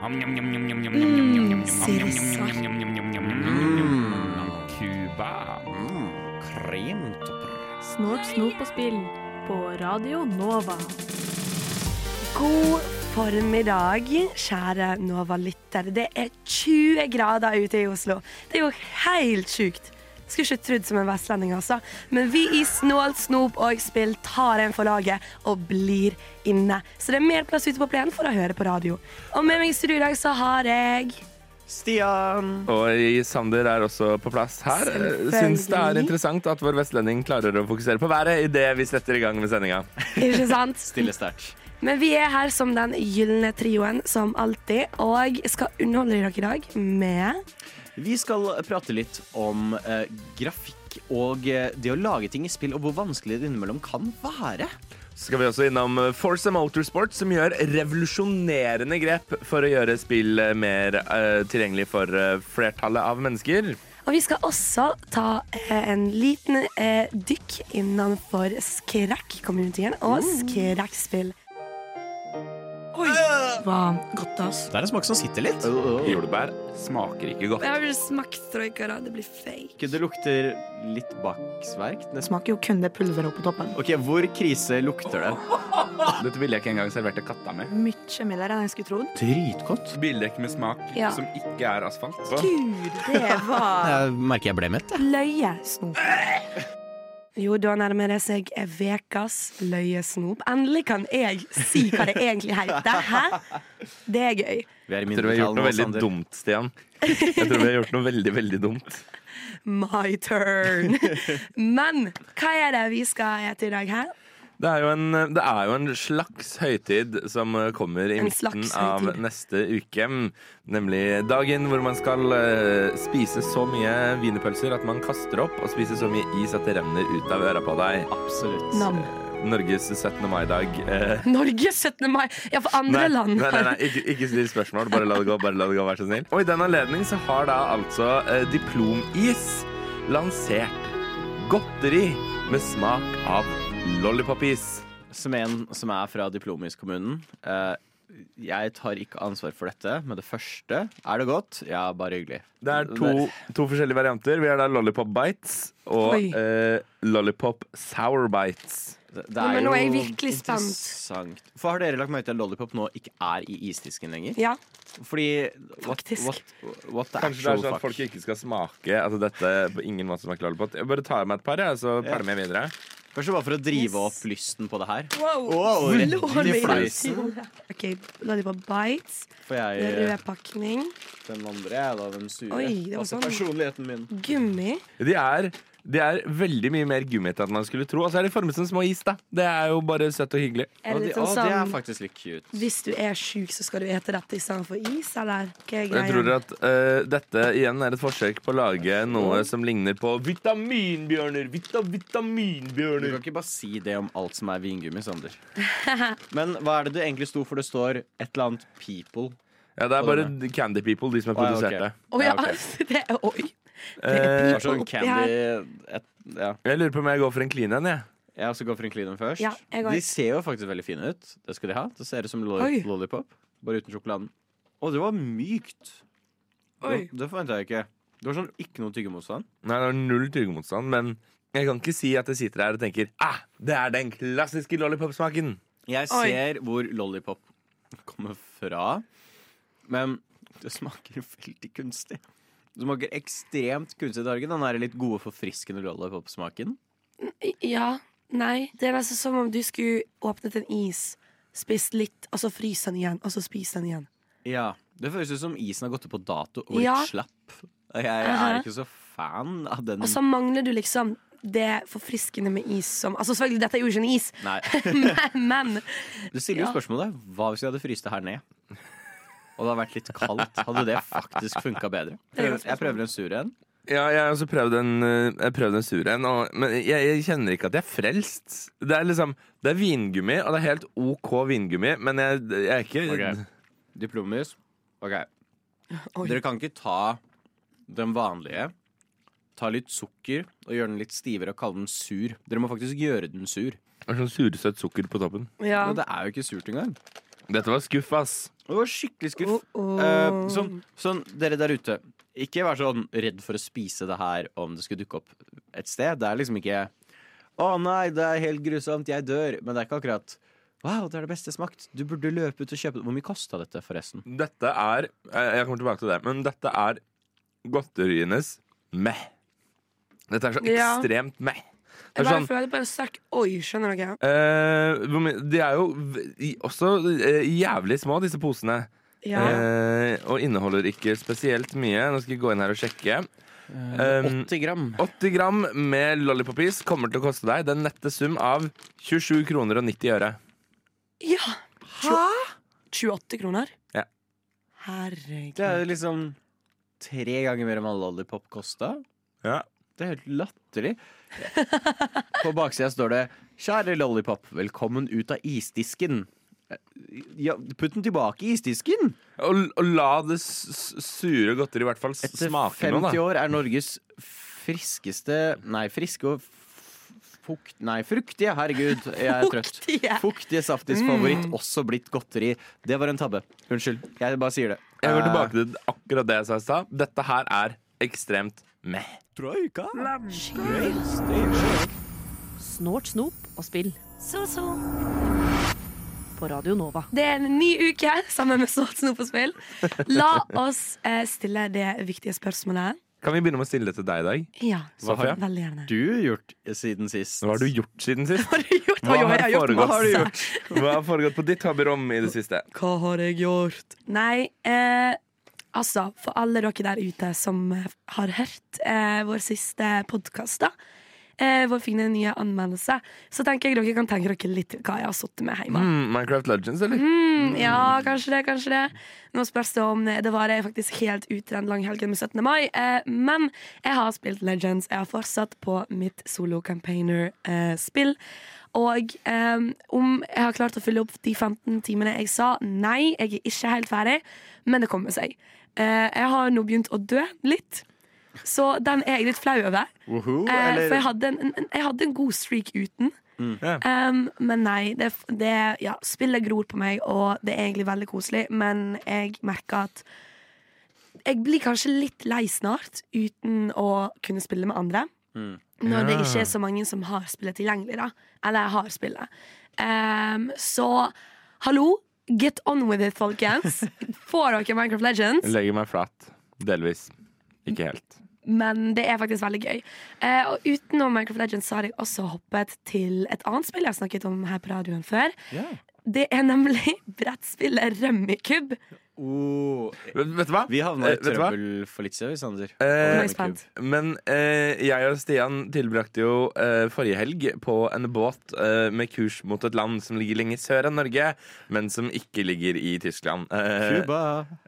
Mm, sirisvar. Cuba. Kremtopper. Snort, snop og spill på Radio Nova. God formiddag, kjære Nova-lytter. Det er 20 grader ute i Oslo. Det er jo helt sjukt. Skulle ikke trodd som en vestlending, altså. Men vi i Snålt snop og spill tar en for laget og blir inne. Så det er mer plass ute på plenen for å høre på radio. Og med meg i studio i dag så har jeg Stian. Og i Sander er også på plass her. Syns det er interessant at vår vestlending klarer å fokusere på været idet vi setter i gang med sendinga. Ikke sant? Stille sterkt. Men vi er her som den gylne trioen, som alltid. Og skal underholde dere i dag med Vi skal prate litt om eh, grafikk og eh, det å lage ting i spill, og hvor vanskelig det innimellom kan være. Så skal vi også innom Force Motorsport, som gjør revolusjonerende grep for å gjøre spill eh, mer eh, tilgjengelig for eh, flertallet av mennesker. Og vi skal også ta eh, en liten eh, dykk innenfor skrekk-communityen og skrekkspill. Oi, hva godt, ass. Det er en smak som sitter litt. Jordbær smaker ikke godt. Jeg har vel smakt. Det blir fake. Det lukter litt baksverk. Det Det smaker jo kun det pulveret oppå toppen. Ok, Hvor krise lukter det? Dette ville jeg ikke engang servert til katta mi. Mye mildere enn jeg skulle trodd. Dritgodt. Bildekk med smak Ja. som ikke er asfalt. Gud, det var Jeg merker jeg ble mett. jeg. løyesnop. Jo, da nærmer det seg ukas løyesnop. Endelig kan jeg si hva det egentlig heter. Hæ? Det er gøy. Vi er i Jeg tror vi har gjort noe veldig Sander. dumt, Stian. Jeg tror vi har gjort noe veldig, veldig dumt. My turn. Men hva er det vi skal ete i dag her? Det er, jo en, det er jo en slags høytid som kommer i midten av neste uke. Nemlig dagen hvor man skal eh, spise så mye wienerpølser at man kaster opp, og spise så mye is at det renner ut av øra på deg. Absolutt. Nam. Norges 17. mai-dag. Eh, Norges 17. mai. Ja, for andre nei, land. nei, nei, nei ikke, ikke still spørsmål. Bare la det gå. bare la det gå, Vær så snill. Og i den anledning så har da altså eh, Diplomis lansert godteri med smak av lollipopis. Som en som er fra Diplomis-kommunen. Eh, jeg tar ikke ansvar for dette, men det første Er det godt? Ja, bare hyggelig. Det er to, to forskjellige varianter. Vi har da Lollipop Bites og Oi. eh, Lollipop Sour Bites. Det, det Ja, men nå er jeg jo virkelig spent. interessant. For har dere lagt merke til at Lollipop nå ikke er i isdisken lenger? Ja, Fordi what, Faktisk. what, what the Kanskje det er sånn at fuck? folk ikke skal smake altså dette på ingen måte smaker lollipop. Jeg bare tar med et par, jeg, så Ja. vi videre. Kanskje bare for å drive Yes. opp lysten på det her. Wow. Wow, rett i fleisen. OK, på Bites. Det jeg Rød pakning. Den andre er da den sure. Oi, det var altså sånn. personligheten min. Gummi. De er, de er veldig mye mer gummete enn man skulle tro. Og så er de formet som små is. da Det er jo bare søtt og hyggelig. Er Og det de, litt å, sånn det er faktisk litt cute. Hvis du er sjuk, så skal du ete dette istedenfor is, eller? Hva er jeg tror at eh, dette igjen er et forsøk på å lage noe som ligner på vitaminbjørner. Vita, Du vitaminbjørner. kan ikke bare si det om alt som er vingummi, Sander. Men hva er det du egentlig sto for? Det står et eller annet people. Ja, det er bare. Candy People, de som har Å, ja, produsert det. Å ja, Ja, ok. det er Oi. Eh, sånn candy et, ja. jeg lurer på om jeg går for en clean en, jeg. Jeg også går for en clean en først. Ja, de ser jo faktisk veldig fine ut. Det skal de ha. Det ser ut som Oi. lollipop, bare uten sjokoladen. Å, det var mykt. Oi. Det, det forventa jeg ikke. Det var sånn ikke noe tyggemotstand. Nei, det var null tyggemotstand, men jeg kan ikke si at jeg sitter her og tenker ah, det er den klassiske lollipop-smaken. Jeg Oi. ser hvor lollipop kommer fra, men det smaker veldig kunstig. Det smaker ekstremt kunstig i dargen. Den er litt gode, forfriskende lollipop-smaken. Ja. Nei. Det er nesten som om du skulle åpnet en is, spist litt, og så fryse den igjen, og så spise den igjen. Ja, Det føles ut som isen har gått ut på dato og Ja. slapp. Jeg er ikke så fan av den. Og så mangler du liksom det forfriskende med is som Altså selvfølgelig, dette er jo ikke en is, men, men Du stiller jo Ja. spørsmålet hva hvis vi hadde fryst det her ned? Og det hadde vært litt kaldt. Hadde det faktisk funka bedre? Jeg prøver en sur en. Ja, jeg har også prøvd en, eh, jeg prøvd en sur en, og- men jeg, jeg kjenner ikke at jeg er frelst. Det er liksom Det er vingummi, og det er helt OK vingummi, men jeg, jeg er ikke okay. Diplomis. OK. Oi. Dere kan ikke ta den vanlige, ta litt sukker og gjøre den litt stivere og kalle den sur. Dere må faktisk gjøre den sur. Det er sånn sursøtt sukker på toppen. Ja. Men det er jo ikke surt engang. Dette var skuff, ass. Det var skikkelig skuff. Oh, oh. Eh, sånn, sånn, dere der ute, ikke vær sånn redd for å spise det her om det skulle dukke opp et sted. Det er liksom ikke Å nei, det er helt grusomt, jeg dør. Men det er ikke akkurat Wow, det er det beste jeg har smakt. Du burde løpe ut og kjøpe det. Hvor mye kosta dette, forresten? Dette er Jeg kommer tilbake til det, men dette er godterienes meh. Dette er så Ja. ekstremt meh. Det Jeg er bare sånn føler bare sterk oi, skjønner dere? eh, De er jo også eh, jævlig små, disse posene. Ja. Eh, og inneholder ikke spesielt mye. Nå skal jeg gå inn her og sjekke. Um, 80 gram. 80 gram med lollipopis kommer til å koste deg den nette sum av 27 kroner og 90 øre. ja. Hæ? 28 kroner? Ja. Herregud. Det er liksom tre ganger mer enn hva lollipop kosta. Ja. Det er helt latterlig. På baksida står det 'Kjære lollipop, velkommen ut av isdisken'. Ja, putt den tilbake i isdisken! Og, og la det sure godteri i hvert fall Etter smake noe, Etter 50 år er Norges friskeste Nei, friske og fukt... Nei, fruktige. Herregud, jeg er trøtt. Fuktige. Fuktige saftis favoritt, også blitt godteri. Det var en tabbe. Unnskyld. Jeg bare sier det. Jeg går Eh, tilbake til akkurat det jeg sa i stad. Dette her er ekstremt meh. Troika. Snort, snop og spill. På Radio Nova. Det er en ny uke sammen med Snort, snop og spill. La oss eh, stille det viktige spørsmålet. Kan vi begynne med å stille det til deg i dag? Ja, Hva har veldig gjerne. du gjort siden sist? Hva har du gjort siden sist? Hva har du gjort? Hva har jeg gjort foregått? Hva har du Hva har foregått på ditt haberom i det siste? Hva har jeg gjort? Nei, eh, altså, for alle dere der ute som eh, har hørt eh, vår siste podkast, da. Eh, hvor fine nye anmeldelse. Så tenker jeg dere kan tenke dere litt hva jeg har sittet med hjemme. Mm, Minecraft Legends, eller? Mm, ja, kanskje det, kanskje det. Nå spørs det om det var jeg faktisk helt ut til den langhelgen med 17. mai. Eh, men jeg har spilt Legends. Jeg har fortsatt på mitt solo campaigner-spill. og um, om jeg har klart å fylle opp de 15 timene jeg sa, nei, jeg er ikke helt ferdig, men det kommer seg. Eh, jeg har nå begynt å dø litt. Så den er jeg litt flau over. Woohoo, Eh, eller? for jeg hadde, en, en, jeg hadde en god streak uten. Ja. Um, men nei, det, det, ja, spillet gror på meg, og det er egentlig veldig koselig. Men jeg merker at jeg blir kanskje litt lei snart uten å kunne spille med andre. Mm. Når det ikke er så mange som har spillet tilgjengelig, da. Eller har spillet. Um, så hallo, get on with it, folkens. Får dere Minecraft Legends? Legger meg flat. Delvis. Ikke helt. Men det er faktisk veldig gøy. Eh, og utenom Minecraft Legends så har jeg også hoppet til et annet spill jeg har snakket om her på radioen før. Yeah. Det er nemlig brettspillet Rummikub. Oh, Vet, vet du hva? vi havna i Eh, trøbbel for litt siden, Sander. Eh. Men eh, jeg og Stian tilbrakte jo eh, forrige helg på en båt eh, med kurs mot et land som ligger lenger sør enn Norge, men som ikke ligger i Tyskland. Eh, Cuba.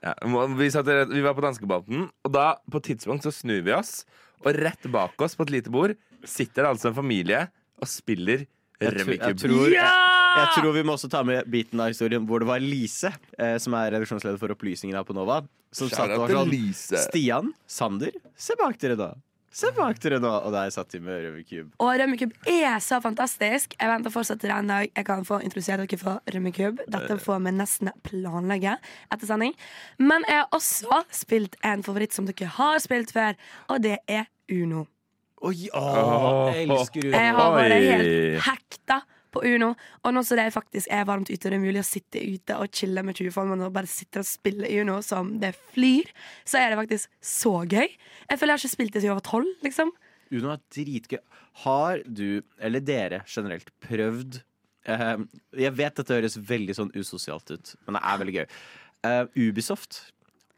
ja, vi, vi var på danskebåten, og da på et tidspunkt så snur vi oss, og rett bak oss på et lite bord sitter det altså en familie og spiller Jeg, tror- jeg, tror, jeg, jeg tror vi må også ta med biten av historien hvor det var Lise, eh, som er redaksjonsleder for Opplysningen her på Nova, som satt og var sånn Lise. Stian, Sander, se bak dere nå. Se bak dere nå. Og der satt de med Rømmekub. Og Rømmekub er så fantastisk. Jeg venter fortsatt til den dag jeg kan få introdusert dere for Rømmekub. Dette får vi nesten planlegge etter sending. Men jeg har også spilt en favoritt som dere har spilt før, og det er Uno. Oi, å, jeg elsker Uno. Jeg har vært helt hekta på Uno. Og nå som det faktisk er varmt ute, det er mulig å sitte ute og chille med 20 folk og bare sitte og spille Uno som det flyr, så er det faktisk så gøy. Jeg føler jeg har ikke spilt det siden jeg var tolv, liksom. Uno er dritgøy. Har du, eller dere generelt, prøvd eh, Jeg vet dette høres veldig sånn usosialt ut, men det er veldig gøy. Eh, Ubisoft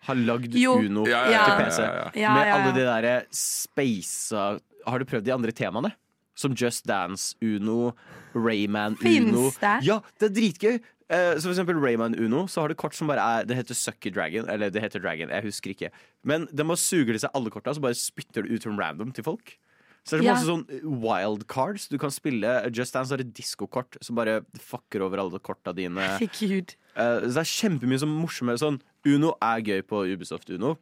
har lagd Jo. Uno Ja, ja, til PC. ja, ja. Ja, Med ja, alle ja. de derre spasa Har du prøvd de andre temaene? Som Just Dance Uno, Rayman Finns Uno. det? Ja, det er dritgøy! Uh, så for eksempel Rayman Uno, så har du kort som bare er Det heter Sucky Dragon. Eller det heter Dragon, jeg husker ikke. Men de må suge til seg alle korta, så bare spytter du ut som random til folk. Så det er Ja. masse sånn wildcards. Du kan spille Just Dance har et diskokort som bare fucker over alle korta dine. Herregud. Eh, så det er kjempemye som morsomme sånn Uno er gøy på Ubisoft Uno,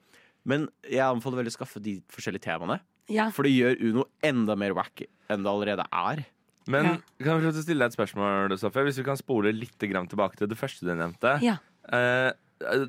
men jeg anbefaler veldig å skaffe de forskjellige temaene. Ja. For det gjør Uno enda mer wack enn det allerede er. Men Ja. kan vi få stille deg et spørsmål, Sofie? Hvis vi kan spole litt tilbake til det første du nevnte. Ja. Eh,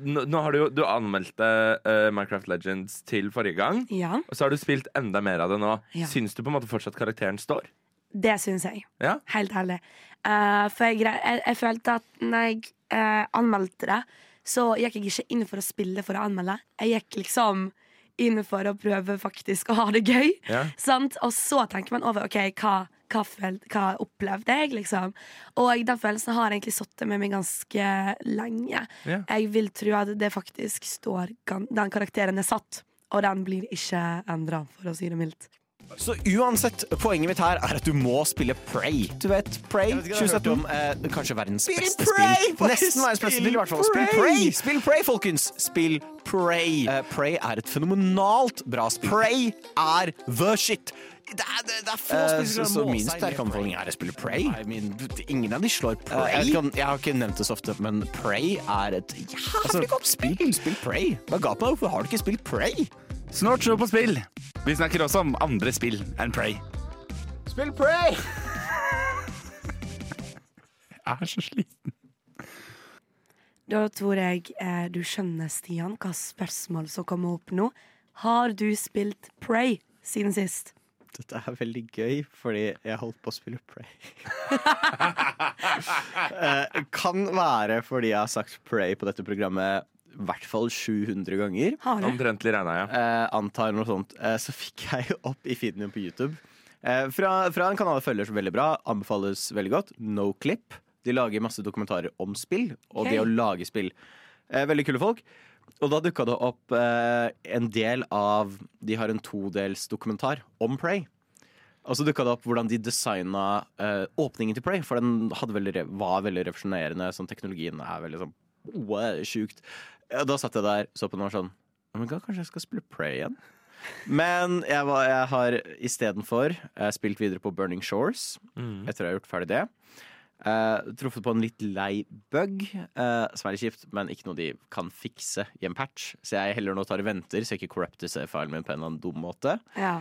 nå, nå har du jo du anmeldte uh, Minecraft Legends til forrige gang. ja, Og så har du spilt enda mer av det nå. Ja. Syns du på en måte fortsatt karakteren står? det syns jeg. Ja? Helt ærlig. Uh, for jeg, jeg, jeg følte at når jeg uh, anmeldte det, så gikk jeg ikke inn for å spille for å anmelde. Jeg gikk liksom inn for å prøve faktisk å ha det gøy. Ja. Sant? Og så tenker man over OK, hva, hva, hva opplevde jeg, liksom? Og den følelsen har egentlig sittet med meg ganske lenge. Ja. Jeg vil tro at det faktisk står Den karakteren er satt, og den blir ikke endra, for å si det mildt. Så uansett, poenget mitt her er at du må spille Prey. Du vet, Prey 2017. Om, eh, kanskje verdens beste spill. Nesten verdens beste spill, i hvert fall. Spill Prey! Spill Prey, folkens! Spill Prey. Uh, Prey er et fenomenalt bra spill. Prey er the shit. Det er, det, det er få spill så, så min sterke anbefaling er å spille Prey. ingen av de slår Prey. jeg, vet ikke om- jeg har ikke nevnt det så ofte, men Prey er et jævlig godt spill. Spill Prey. Hva ga på deg? Hvorfor har du ikke spilt Prey? Snart show på spill. Vi snakker også om andre spill enn Prey. Spill Prey! Jeg er så sliten. Da tror jeg eh, du skjønner, Stian, hva spørsmål som kommer opp nå. Har du spilt Pray siden sist? Dette er veldig gøy, fordi jeg holdt på å spille Prey. Eh, kan være fordi jeg har sagt Prey på dette programmet i hvert fall 700 ganger. Omtrentlig regna jeg. Eh, antar noe sånt. Eh, så fikk jeg opp i feeden min på YouTube. Eh, fra, fra en kanal jeg følger så veldig bra, anbefales veldig godt. Noclip. De lager masse dokumentarer om spill, og okay. det å lage spill. Eh, veldig kule folk. Og da dukka det opp eh, en del av De har en todels dokumentar om Prey. Og så dukka det opp hvordan de designa eh, åpningen til Prey, for den hadde veldig, var veldig revolusjonerende. Sånn, teknologien er veldig sånn wow, sjukt. Ja, Da satt jeg der, så på den og var sånn Oh my God, kanskje jeg skal spille Prey igjen? Men jeg, var, jeg har istedenfor uh, spilt videre på Burning Shores, etter å ha gjort ferdig det. Uh, truffet på en litt lei bug, uh, som er litt kjipt, men ikke noe de kan fikse i en patch. Så jeg heller nå tar og venter, så jeg ikke corrupter save-filen min på en eller annen dum måte. Ja.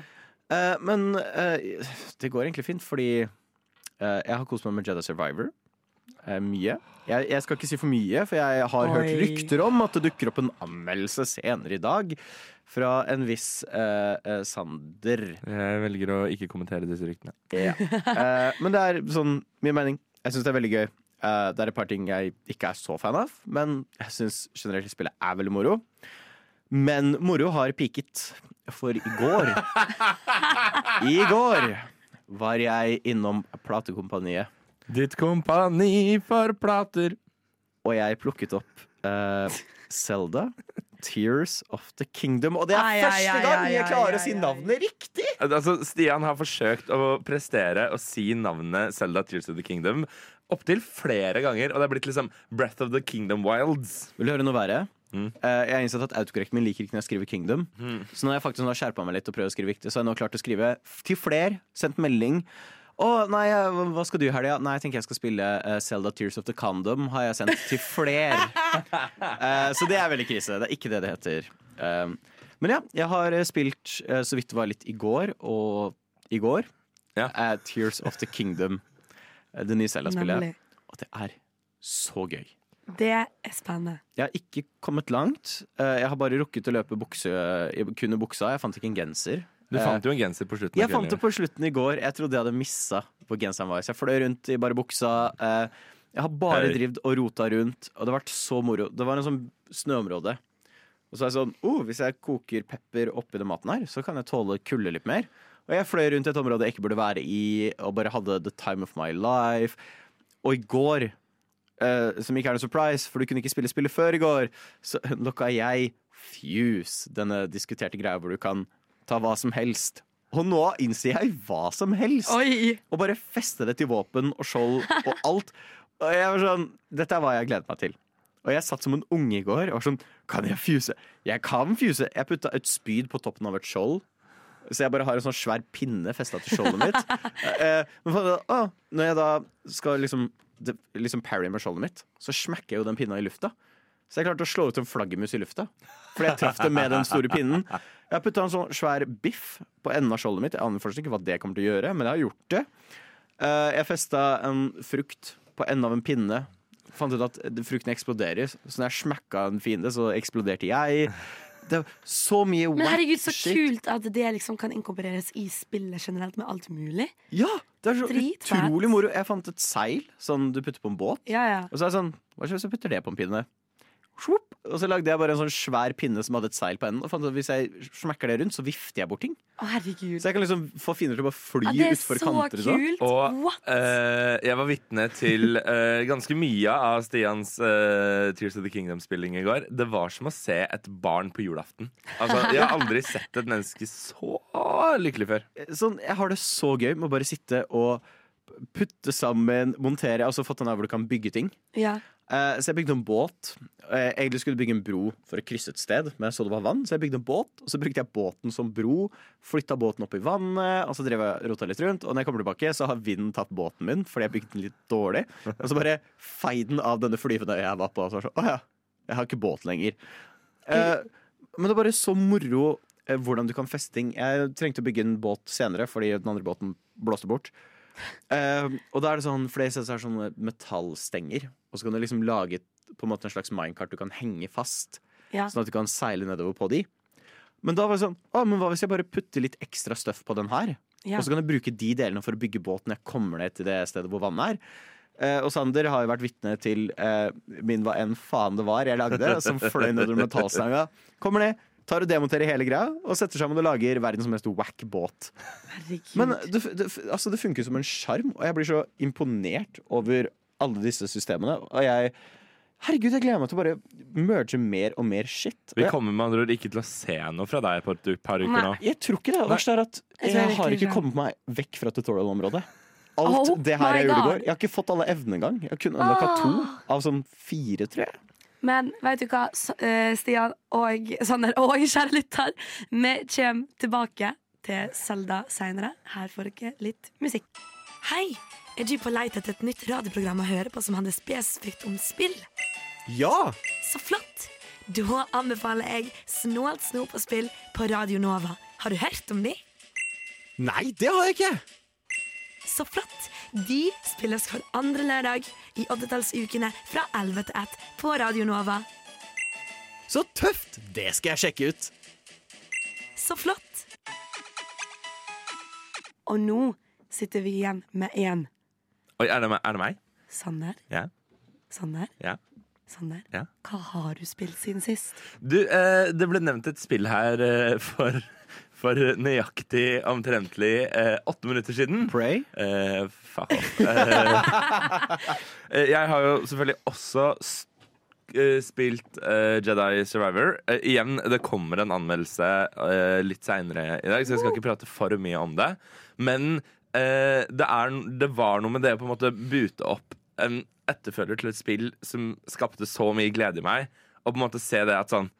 Uh, men eh, det går egentlig fint, fordi eh, jeg har kost meg med Jedi Survivor. Eh, mye. Jeg, jeg skal ikke si for mye, for jeg har hørt rykter om at det dukker opp en anmeldelse senere i dag fra en viss eh, eh, Sander. Jeg velger å ikke kommentere disse ryktene. Ja. Eh, men det er sånn min mening. Jeg syns det er veldig gøy. Eh, det er et par ting jeg ikke er så fan av, men jeg syns generelt spillet er veldig moro. Men moro har piket, for i går I går var jeg innom platekompaniet, Ditt kompani for plater. og jeg plukket opp uh, Selda. Tears of the Kingdom. Og det er Ai, første ai, gang jeg klarer ai, å si ai. navnet riktig! Altså, Stian har forsøkt å prestere å si navnet Zelda Tears of the Kingdom opptil flere ganger, og det er blitt liksom Breath of the Kingdom Wilds. Vil du høre noe verre? Mm. Eh, jeg har innsett at autokorrekten min liker ikke når jeg skriver Kingdom. Så nå har jeg faktisk skjerpa meg litt og prøvd å skrive riktig, så jeg nå klart å skrive til fler. Sendt melding. Å, nei, hva- skal du i helga? Nei, jeg tenker jeg skal spille uh, Zelda Tears of the Condom. Har jeg sendt til fler. uh, så det er veldig krise. Det er ikke det det heter. Um, men ja, jeg har spilt uh, så vidt det var litt i går, og i går Ja. Tears of the Kingdom. det nye Zelda-spillet. Og det er så gøy. Det er spennende. Jeg har ikke kommet langt. Eh, Jeg har bare rukket å løpe bukse, kun i buksa. Jeg fant ikke en genser. Du Eh, fant jo en genser på slutten. Jeg fant det på slutten i går. Jeg trodde jeg hadde missa på genseren vår. Så jeg fløy rundt i bare buksa. Eh, Jeg har bare drivd og rota rundt, og det har vært så moro. Det var en sånn snøområde. Og så er jeg sånn oh, Hvis jeg koker pepper oppi den maten her, så kan jeg tåle kulde litt mer. Og jeg fløy rundt et område jeg ikke burde være i, og bare hadde the time of my life. Og i går, eh, som ikke er noe surprise, for du kunne ikke spille spillet før i går, så unlocka jeg Fuse, denne diskuterte greia hvor du kan ta hva som helst. Og nå innser jeg hva som helst. Oi! Og bare feste det til våpen og skjold og alt. Og jeg var sånn, Dette er hva jeg gledet meg til. Og jeg satt som en unge i går og var sånn Kan jeg fuse? Jeg kan fuse. Jeg putta et spyd på toppen av et skjold. Så jeg bare har en sånn svær pinne festa til skjoldet mitt. Eh, Men for, å, når jeg da skal liksom, liksom parry med skjoldet mitt, så smekker jeg jo den pinna i lufta. Så jeg klarte å slå ut en flaggermus i lufta. Fordi jeg traff det med den store pinnen. Jeg har putta en sånn svær biff på enden av skjoldet mitt. Jeg aner fortsatt ikke hva det kommer til å gjøre, men jeg har gjort det. Eh, jeg festa en frukt på enden av en pinne. Fant ut at frukten eksploderer. Så når jeg smakka en fiende, så eksploderte jeg. Det er så mye Men herregud, så shit. kult at det liksom kan inkorporeres i spillet generelt med alt mulig. Ja! Det er så Drit, utrolig moro. Jeg fant et seil sånn du putter på en båt. Ja, ja. Og så er det sånn Hva hvis jeg putter det på en pinne? Swoop! Og så lagde jeg bare en sånn svær pinne som hadde et seil på enden. Og fant at hvis jeg smekker det rundt, så vifter jeg bort ting. Å, herregud. Så jeg kan liksom få fiender til å bare fly Ja, det er utfor så kanter. sånn. kult! Og What? eh, jeg var vitne til eh, ganske mye av Stians eh, Tears of the Kingdom-spilling i går. Det var som å se et barn på julaften. Altså, jeg har aldri sett et menneske så lykkelig før. Sånn, jeg har det så gøy med å bare sitte og putte sammen, montere. Altså fått den her hvor du kan bygge ting. Ja. Eh, så jeg bygde en båt. Jeg egentlig skulle bygge en bro for å krysse et sted, men jeg så det var vann, så jeg bygde en båt. Og så brukte jeg båten som bro, flytta båten opp i vannet, og så drev jeg rota litt rundt. Og når jeg kommer tilbake, så har vinden tatt båten min fordi jeg bygde den litt dårlig. Og så bare fei den av denne flyvende øya jeg var på. Og så var sånn, å ja, jeg har ikke båt lenger. Eh, men det er bare så moro eh, hvordan du kan feste ting. Jeg trengte å bygge en båt senere fordi den andre båten blåste bort. Eh, og da er det sånn, for det er sånne metallstenger. Og så kan du liksom lage på en måte en slags minecart du kan henge fast. Ja. Sånn at du kan seile nedover på de. Men da var det sånn, å, men hva hvis jeg bare putter litt ekstra støff på den her? Ja. Og så kan jeg bruke de delene for å bygge båten når jeg kommer ned til det stedet hvor vannet er. Uh, og Sander har jo vært vitne til uh, min hva enn faen det var jeg lagde, som fløy nedover metallstanga. Kommer ned, tar og demonterer hele greia, og setter sammen og lager verdens mest wack båt. Herregud. Men det, det, altså det funker som en sjarm, og jeg blir så imponert over alle disse systemene. Og jeg Herregud, jeg gleder meg til å bare merge mer og mer shit. Vi kommer med andre ord ikke til å se noe fra deg på et par uker nå. jeg tror ikke det. Verst er at Jeg har ikke kommet meg vekk fra tutorial-området. Alt Oh det her jeg gjorde i går. Jeg har ikke fått alle evnene engang. Jeg har kun unlocka to av sånn fire, tror jeg. Men vet du hva, eh, Stian og Sander og kjære lytter, vi kommer tilbake til Selda seinere. Her får dere litt musikk. Hei! Er du på leit etter et nytt radioprogram å høre på som handler spesifikt om spill? Ja! Så flott! Da anbefaler jeg Snålt snop og spill på Radio Nova. Har du hørt om de? Nei, det har jeg ikke! Så flott! De spilles hver andre lørdag i oddetallsukene fra 11 til 1 på Radio Nova. Så tøft! Det skal jeg sjekke ut. Så flott! Og nå sitter vi igjen med én. Oi, er det, er det meg? Sander, Ja. Sander, ja. Sander. Ja. Hva har du spilt siden sist? Du, eh, det ble nevnt et spill her eh, for, for nøyaktig omtrentlig eh, åtte minutter siden. Pray. Eh, fuck off. Eh, eh, jeg har jo selvfølgelig også eh, spilt eh, Jedi Survivor. Eh, igjen, det kommer en anmeldelse eh, litt seinere i dag, så jeg skal ikke prate for mye om det. Men eh, det, er, det var noe med det å på en måte bute opp en etterfølger til et spill som skapte så mye glede i meg, og på en måte se det at sånn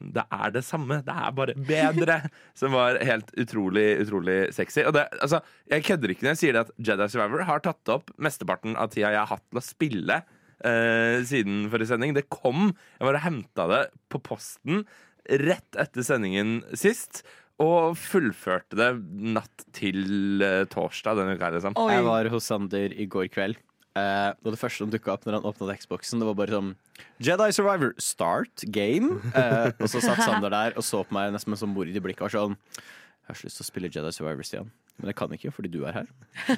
det er det samme. Det er bare bedre. Som var helt utrolig utrolig sexy. Og det, altså, jeg kødder ikke når jeg sier det at Jedi Survivor har tatt opp mesteparten av tida jeg har hatt til å spille eh, siden forrige sending. Det kom. Jeg bare henta det på posten rett etter sendingen sist. Og fullførte det natt til eh, torsdag denne uka. Liksom. Jeg var hos Sander i går kveld. Eh, og det første som dukka opp når han åpna Xboxen, det var bare sånn Jedi Survivor, start game. Uh, og så satt Sander der og så på meg nesten med sånn mord i blikket og var sånn Jeg har så lyst til å spille Jedi Survivor, Stian. Men jeg kan ikke fordi du er her.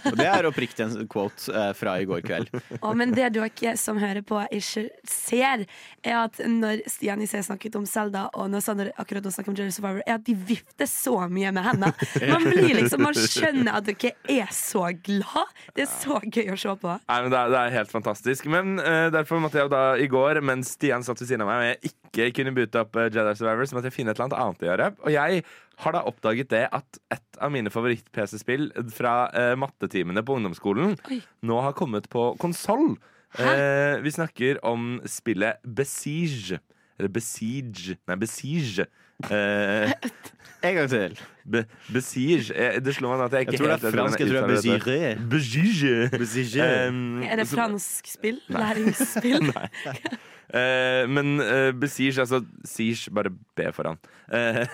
Og det er oppriktig en quote eh, fra i går kveld. Å, men det dere som hører på, ikke ser, er at når Stian Isé snakket om Zelda, og når Sander akkurat nå snakker om Jerry Survivor, er at de vifter så mye med hendene. Man blir liksom, man skjønner at dere er så glad. Det er så gøy å se på. Nei, men det, er, det er helt fantastisk. Men uh, derfor måtte jeg jo da i går, mens Stian satt ved siden av meg og jeg ikke kunne boote opp eh, Jedi Survivor, så måtte jeg finne et eller annet annet å gjøre. Og jeg har da oppdaget det at et av mine favoritt-PC-spill fra eh, mattetimene på ungdomsskolen Oi. nå har kommet på konsoll. Eh, vi snakker om spillet Besiege. Eller Besiege Nei, Besiege. Eh, En gang til. be, Besiege. Eh, det slår meg at jeg ikke Jeg tror det er fransk. Jeg tror det er. Besire. Besiege. Um, Er det fransk spill? Læringsspill? Eh, men uh, Besiege, altså Siege, bare be for han. Eh,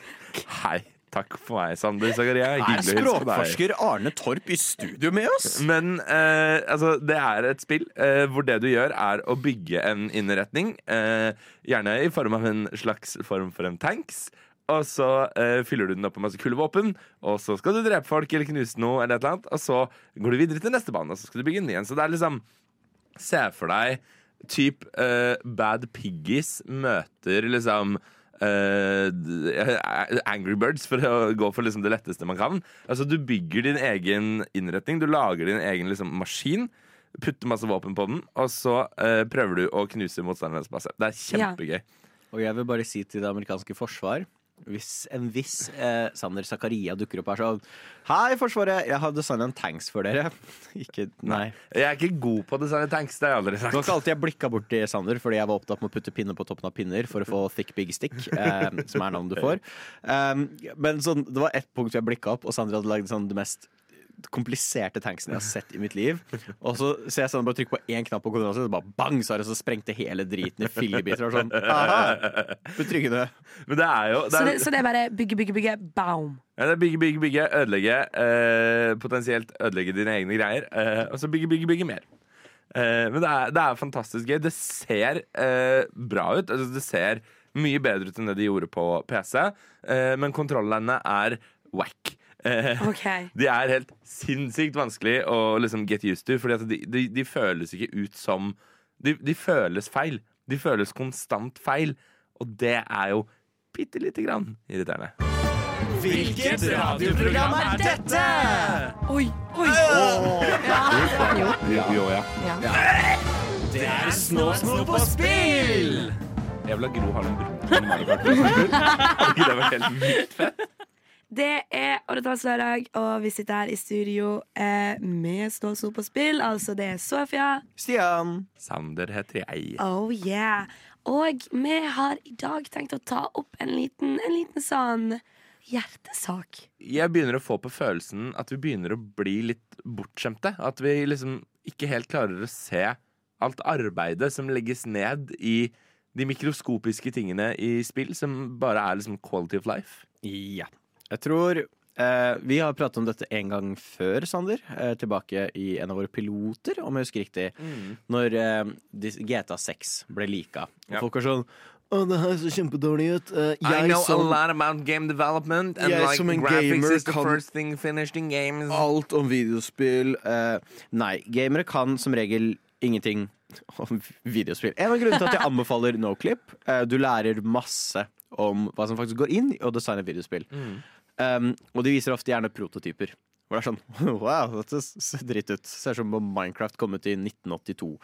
hei. Takk for meg, Sander Zakaria. Er språkforsker Arne Torp i studio med oss? Men eh, altså, det er et spill eh, hvor det du gjør, er å bygge en innretning. Eh, gjerne i form av en slags form for en tanks. Og så eh, fyller du den opp med masse kule våpen, og så skal du drepe folk eller knuse noe, eller et eller annet, og så går du videre til neste bane, og så skal du bygge en ny en. Så det er liksom Se for deg typ uh, Bad Piggies møter liksom uh, Angry Birds, for å gå for liksom det letteste man kan. Altså Du bygger din egen innretning. Du lager din egen liksom, maskin. Putter masse våpen på den, og så uh, prøver du å knuse motstanderens base. Det er kjempegøy. Og jeg vil bare si til det amerikanske forsvar hvis en viss eh, Sander Zakaria dukker opp her sånn Hei, Forsvaret! Jeg har designa en tanks for dere. Ikke Nei. Jeg er ikke god på å designe tanks, det har jeg aldri sagt. Det var ikke alltid jeg blikka bort til Sander fordi jeg var opptatt med å putte pinner på toppen av pinner for å få thick big stick, eh, som er navnet du får. Um, men sånn, det var ett punkt jeg blikka opp, og Sander hadde lagd sånn det mest kompliserte tanksene jeg har sett i mitt liv. Og så ser jeg sånn, bare trykk på én knapp på kontrollen, så bare bang, så, er det så sprengte hele driten i fillebiter. Og sånn, betryggende. Men det er jo det Så er, det, så det er bare bygge, bygge, bygge, baum. Ja, det er bygge, bygge, bygge, ødelegge. Eh, potensielt ødelegge dine egne greier. Eh, og så bygge, bygge, bygge mer. Eh, men det er, det er fantastisk gøy. Det ser eh, bra ut. Altså, det ser mye bedre ut enn det de gjorde på PC. Eh, men kontrollene er wack. Eh, OK. de er helt sinnssykt vanskelig å liksom get used to, Fordi de, de, de føles ikke ut som de, de føles feil. De føles konstant feil. Og det er jo bitte lite grann irriterende. Hvilket radioprogram er dette? Oi, oi. Jo, jo, ja. Det er Snå Snå på spill! Jeg vil ha Gro Harlem Brundtland i Mario Kart. Ikke det vært helt vilt fett? Det er Oddetallslørdag, og vi sitter her i studio eh, med Stålsol på spill. Altså, det er Sofia. Stian. Sander heter jeg. Oh yeah. Og vi har i dag tenkt å ta opp en liten, en liten sånn hjertesak. Jeg begynner å få på følelsen at vi begynner å bli litt bortskjemte. At vi liksom ikke helt klarer å se alt arbeidet som legges ned i de mikroskopiske tingene i spill, som bare er liksom quality of life. Ja. Jeg tror eh, Vi har pratet om dette en gang før, Sander. Eh, tilbake i en av våre piloter, om jeg husker riktig. Når eh, GTA 6 ble lika. Og Ja. folk var sånn Å, det her så kjempedårlig ut. I jeg know som a lot about game development, and Jeg like som en gamer kan- first thing in games. alt om videospill Uh, Nei, gamere kan som regel ingenting om videospill. En av grunnene til at jeg anbefaler Noclip. Uh, du lærer masse om hva som faktisk går inn i å designe videospill. Um, og de viser ofte gjerne prototyper. Hvor det er sånn Wow, dette ser dritt ut. Ser ut som om Minecraft kom ut i 1982.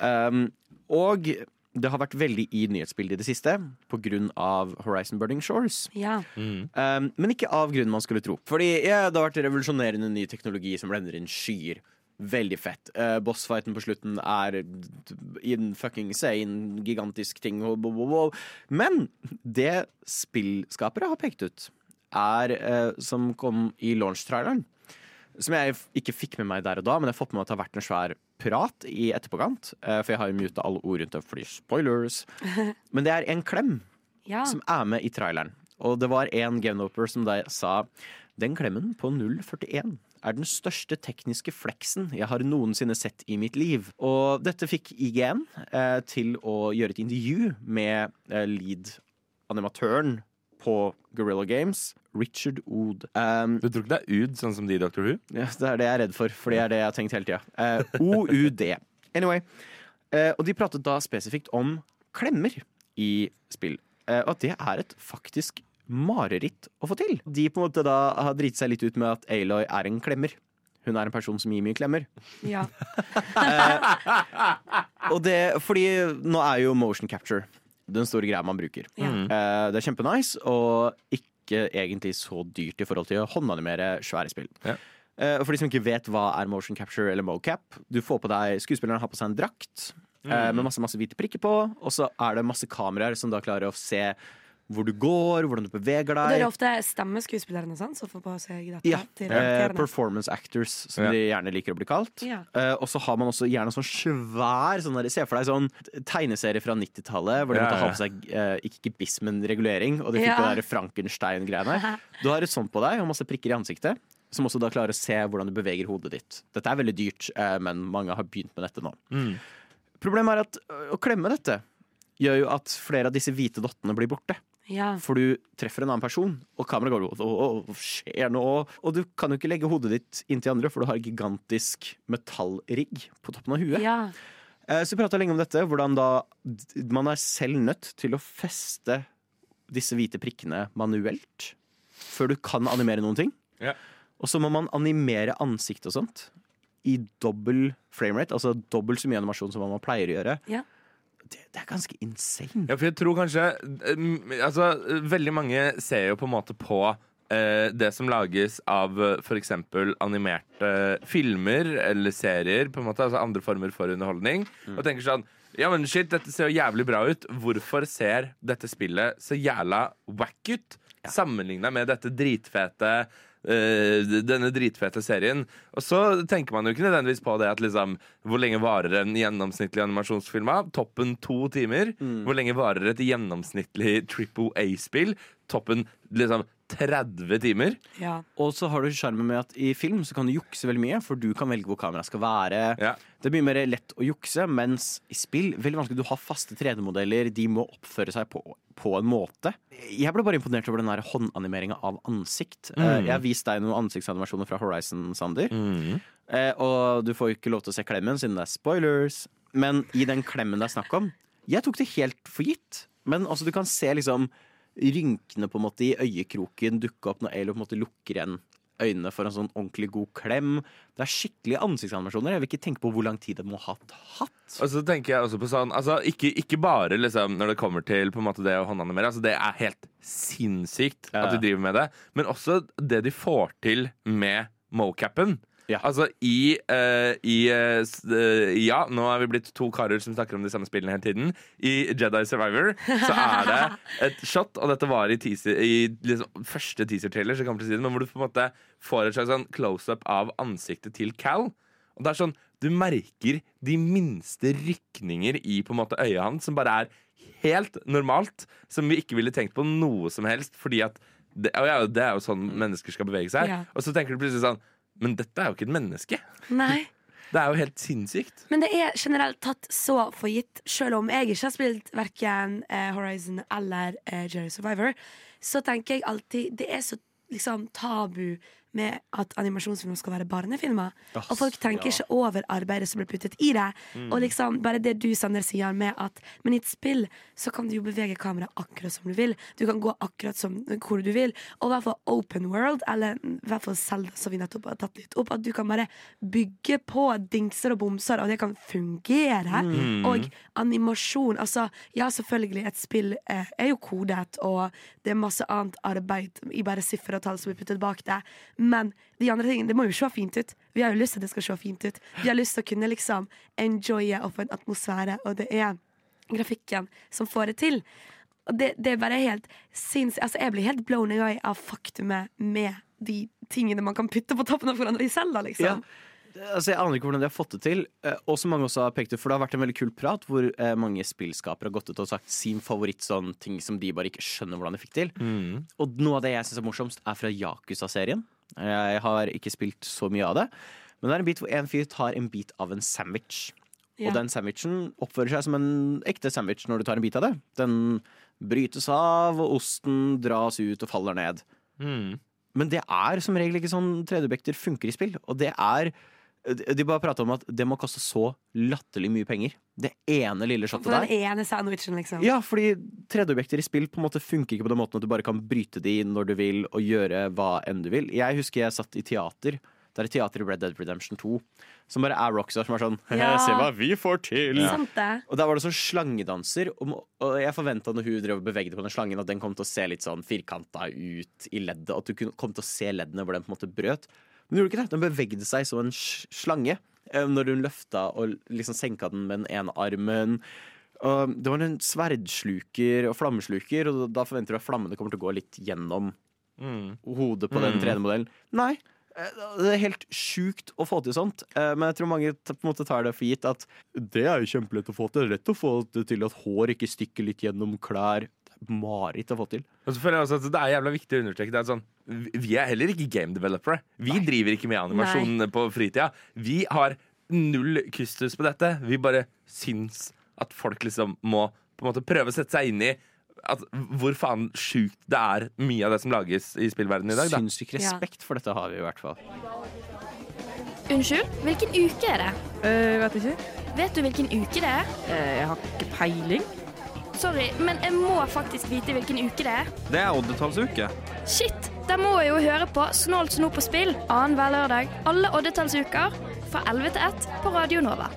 Um, og det har vært veldig i nyhetsbildet i det siste pga. Horizon Burning Shores. Ja. Um, men ikke av grunnen man skulle tro. Fordi ja, det har vært revolusjonerende ny teknologi som blender inn skyer. Veldig fett. Uh, Bossfighten på slutten er in fucking sane, gigantisk ting. Men det spillskapere har pekt ut, er eh, som kom i launch-traileren. Som jeg ikke fikk med meg der og da, men jeg har fått med meg at det har vært en svær prat i etterpåkant. eh, for jeg har jo muta alle ord rundt det fordi spoilers. Men det er en klem ja. som er med i traileren. Og det var en gameoper som da sa den klemmen på 041 er den største tekniske fleksen jeg har noensinne sett i mitt liv. Og dette fikk IGN eh, til å gjøre et intervju med eh, lead-animatøren på Guerrilla Games, Richard Ood. Um, Du tror ikke det er ud, sånn som de i Dr. Who? ja, det er det jeg er redd for, for det er det jeg har tenkt hele tida. Uh, OUD. Anyway. Uh, og de pratet da spesifikt om klemmer i spill. Uh, og at det er et faktisk mareritt å få til. De på en måte da har driti seg litt ut med at Aloy er en klemmer. Hun er en person som gir mye klemmer. ja. Og det, fordi nå er jo motion capture den store greia man bruker. Ja. Uh, det er kjempenice, og ikke egentlig så dyrt i forhold til å håndanimere svære spill. Ja. Uh, for de som ikke vet hva er motion capture eller mocap, du får på deg, skuespilleren har på seg en drakt eh, med masse, masse hvite prikker på, og så er det masse kameraer som da klarer å se hvor du går, hvordan du beveger Og Det er deg. ofte stemmeskuespillerne sant, som får på seg dette. Ja, til eh, performance actors, som Ja. de gjerne liker å bli kalt. Ja. Eh, og så har man også gjerne sånn svær sånn der, Se for deg sånn tegneserie fra 90-tallet hvor de Ja, måtte ha på seg eh, ikke gebiss, men regulering. Og de fikk Ja. det Frankenstein-greiene. Du har et sånt på deg og masse prikker i ansiktet. Som også da klarer å se hvordan du beveger hodet ditt. Dette er veldig dyrt, eh, men mange har begynt med dette nå. Mm. Problemet er at å klemme dette gjør jo at flere av disse hvite dottene blir borte. Ja. For du treffer en annen person, og kameraet går og hva skjer nå? Og du kan jo ikke legge hodet ditt inntil andre, for du har gigantisk metallrigg på toppen av huet. ja. Eh, Så vi prata lenge om dette, hvordan da man er selv nødt til å feste disse hvite prikkene manuelt før du kan animere noen ting. Ja. Og så må man animere ansikt og sånt i dobbel framerate, altså dobbelt så mye animasjon som man pleier å gjøre. Ja. Det, det er ganske insane. Ja, for jeg tror kanskje eh, Altså, veldig mange ser jo på en måte på eh, det som lages av for f.eks. animerte filmer eller serier, på en måte, altså andre former for underholdning, og tenker sånn ja, men shit, dette ser jo jævlig bra ut. Hvorfor ser dette spillet så jævla wack ut? Sammenligna med dette dritfete denne dritfete serien. Og så tenker man jo ikke nødvendigvis på det at liksom Hvor lenge varer en gjennomsnittlig animasjonsfilm av? Toppen to timer. Hvor lenge varer et gjennomsnittlig Triple A-spill? Toppen liksom 30 timer. ja. Og så har du sjarmen med at i film så kan du jukse veldig mye, for du kan velge hvor kameraet skal være. Ja. Det er mye mer lett å jukse, mens i spill veldig vanskelig. Du har faste 3D-modeller, de må oppføre seg på, på en måte. Jeg ble bare imponert over den der håndanimeringa av ansikt. Mm. Jeg har vist deg noen ansiktsanimasjoner fra Horizon, Sander. Mm. og du får jo ikke lov til å se klemmen, siden det er spoilers. Men i den klemmen det er snakk om, jeg tok det helt for gitt. Men altså, du kan se liksom rynkene på en måte i øyekroken dukke opp når Alo på en måte lukker igjen øynene for en sånn ordentlig god klem. Det er skikkelige ansiktsanimasjoner. Jeg vil ikke tenke på hvor lang tid det må ha hatt. Og så tenker jeg også på sånn altså, ikke, ikke bare liksom, når det kommer til på en måte det å håndanimere. Altså, det er helt sinnssykt at de driver med det. Men også det de får til med mocapen. Ja. Altså i, uh, i uh, Ja, nå er vi blitt to karer som snakker om de samme spillene hele tiden. I Jedi Survivor så er det et shot, og dette var i, teaser, i liksom, første teaser-trailer, så til å si det, men hvor du på en måte får et slags sånn close-up av ansiktet til Cal. Og det er sånn, Du merker de minste rykninger i på en måte øyet hans, som bare er helt normalt. Som vi ikke ville tenkt på noe som helst. Fordi at det, ja, det er jo sånn mennesker skal bevege seg. Ja. Og så tenker du plutselig sånn Men dette er jo ikke et menneske. Nei. Det er jo helt sinnssykt. Men det er generelt tatt så for gitt, selv om jeg ikke har spilt verken eh, Horizon eller eh, Jerry Survivor, så tenker jeg alltid Det er så liksom tabu med at animasjonsfilmer skal være barnefilmer. Das, Og folk tenker ja. ikke over arbeidet som blir puttet i det. Og liksom bare det du, Sander, sier med at Men i et spill så kan du jo bevege kameraet akkurat som du vil. Du kan gå akkurat som hvor du vil. Og i hvert fall open world, eller i hvert fall Selda, som vi nettopp har tatt litt opp, at du kan bare bygge på dingser og bomser, og det kan fungere. Og animasjon Altså, ja, selvfølgelig, et spill eh, er jo kodet, og det er masse annet arbeid i bare siffer og tall som blir puttet bak det. Men de andre tingene, det må jo se fint ut. Vi har jo lyst til at det skal se fint ut. Vi har lyst til å kunne liksom enjoye og få en atmosfære, og det er grafikken som får det til. Og det, det er bare helt sinnssykt. Altså, jeg blir helt blown away av faktumet med de tingene man kan putte på toppen av hverandre selv, da, liksom. Altså, jeg aner ikke hvordan de har fått det til. eh, Og som mange også har pekt ut, for det har vært en veldig kul prat hvor eh, mange spillskapere har gått ut og sagt sin favoritt sånn ting som de bare ikke skjønner hvordan de fikk til. Og noe av det jeg syns er morsomst, er fra Yakuza-serien. Jeg har ikke spilt så mye av det. Men det er en bit hvor en fyr tar en bit av en sandwich. Ja. Og den sandwichen oppfører seg som en ekte sandwich når du tar en bit av det. Den brytes av, og osten dras ut og faller ned. Men det er som regel ikke sånn 3D-objekter funker i spill. Og det er De bare prata om at det må koste så latterlig mye penger. Det ene lille shotet For den ene sandwichen, liksom. Ja, fordi 3D-objekter i spill på en måte funker ikke på den måten at du bare kan bryte de når du vil, og gjøre hva enn du vil. Jeg husker jeg satt i teater. Det er et teater i Red Dead Redemption 2 som bare er Rockstar, som er sånn Ja. Se hva vi får til! Ja. Og der var det sånn slangedanser, og, jeg forventa når hun drev og bevegde på den slangen, at den kom til å se litt sånn firkanta ut i leddet. At du kom til å se leddene hvor den på en måte brøt. Men den gjorde ikke det. Den bevegde seg som en slange eh, når hun løfta og liksom senka den med den ene armen. Og det var en sverdsluker og flammesluker, og da forventer du at flammene kommer til å gå litt gjennom Mm. hodet på den Mm. 3D-modellen. Nei. eh, Det er helt sjukt å få til sånt, eh, men jeg tror mange på en måte tar det for gitt at det er jo kjempelett å få til. Det er lett å få det til at hår ikke stikker litt gjennom klær. Er mareritt å få til. Og så føler jeg også at Det er jævla viktig å understreke. Det er sånn, vi- vi er heller ikke game developere. Vi driver ikke med animasjon på fritida. Vi har null kustus på dette. Vi bare syns at folk liksom må på en måte prøve å sette seg inn i at, hvor faen sjukt det er mye av det som lages i spillverdenen i dag. Da. Sinnssyk respekt for dette har vi i hvert fall. Unnskyld, hvilken uke er det? Uh, vet ikke. Vet du hvilken uke det er? Uh, jeg har ikke peiling. Sorry, men jeg må faktisk vite hvilken uke det er. Det er oddetallsuke. Shit! Da må jeg jo høre på Snålt snop på spill annenhver lørdag alle oddetallsuker fra 11 til 1 på Radio Nova.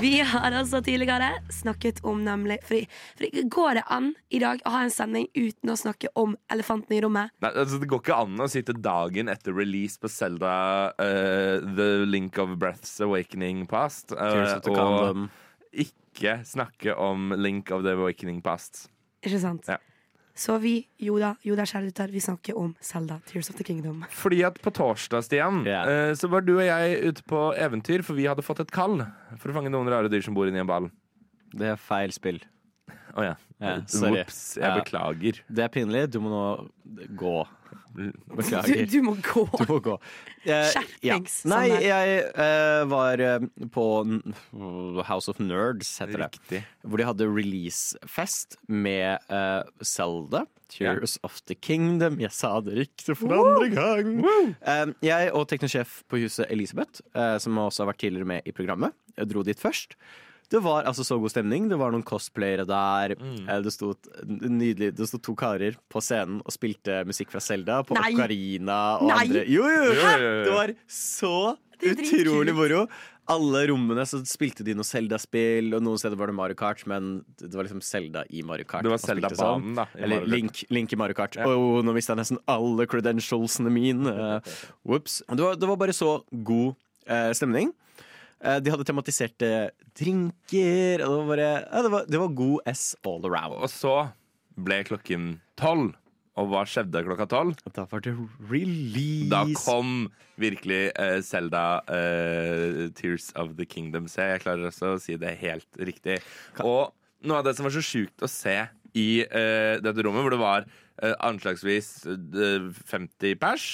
Vi har altså tidligere snakket om nemlig fordi, fordi Går det an i dag å ha en sending uten å snakke om elefanten i rommet? Nei, altså, det går ikke an å sitte dagen etter release på Zelda uh, The Link of Breath's Awakening Past uh, Tears of the og. Ikke snakke om Link of the Awakening Past. Ikke sant? Ja. Så vi, Joda, Joda kjære lytter, vi snakker om Zelda, Tears of the Kingdom. Fordi at på torsdag, Stian, eh, så var du og jeg ute på eventyr, for vi hadde fått et kall for å fange noen rare dyr som bor inni en ball. Det er feil spill. Å ja. Ja, sorry. Ops, jeg Ja. beklager. Det er pinlig. Du må nå gå. Du, Beklager. du må gå! Du må gå. Eh, Skjerpings, ja. Nei, Sander. jeg eh, var eh, på House of Nerds, heter det. Hvor de hadde releasefest med uh, Zelda. Tears of the Kingdom. Jeg sa det riktig for andre gang. Eh, jeg og teknosjef på huset Elisabeth, eh, som også har vært tidligere med i programmet, dro dit først. Det var altså så god stemning. Det var noen cosplayere der. Mm. Det sto nydelig Det sto to karer på scenen og spilte musikk fra Zelda på Nei. Ocarina og Nei. andre. Jo, jo, jo. Det var så Det utrolig moro. Alle rommene så spilte de noe Zelda-spill, og noen steder var det Mario Kart, men det var liksom Zelda i Mario Kart. Det var Zelda-banen, sånn. da. i Eller Link, Link i Mario Kart. Åh, nå mista jeg nesten alle credentialsene mine. Uh, Det var, det var bare så god eh, stemning. Eh, de hadde tematiserte drinker. Og det, var bare, ja, det, var, det var god S all around. Og så ble klokken tolv. Og hva skjedde klokka tolv? Da var det release. Da kom virkelig eh, Zelda uh, Tears of the Kingdom. Se, jeg klarer også å si det helt riktig. Og noe av det som var så sjukt å se i uh, dette rommet, hvor det var eh, anslagsvis eh, 50 pers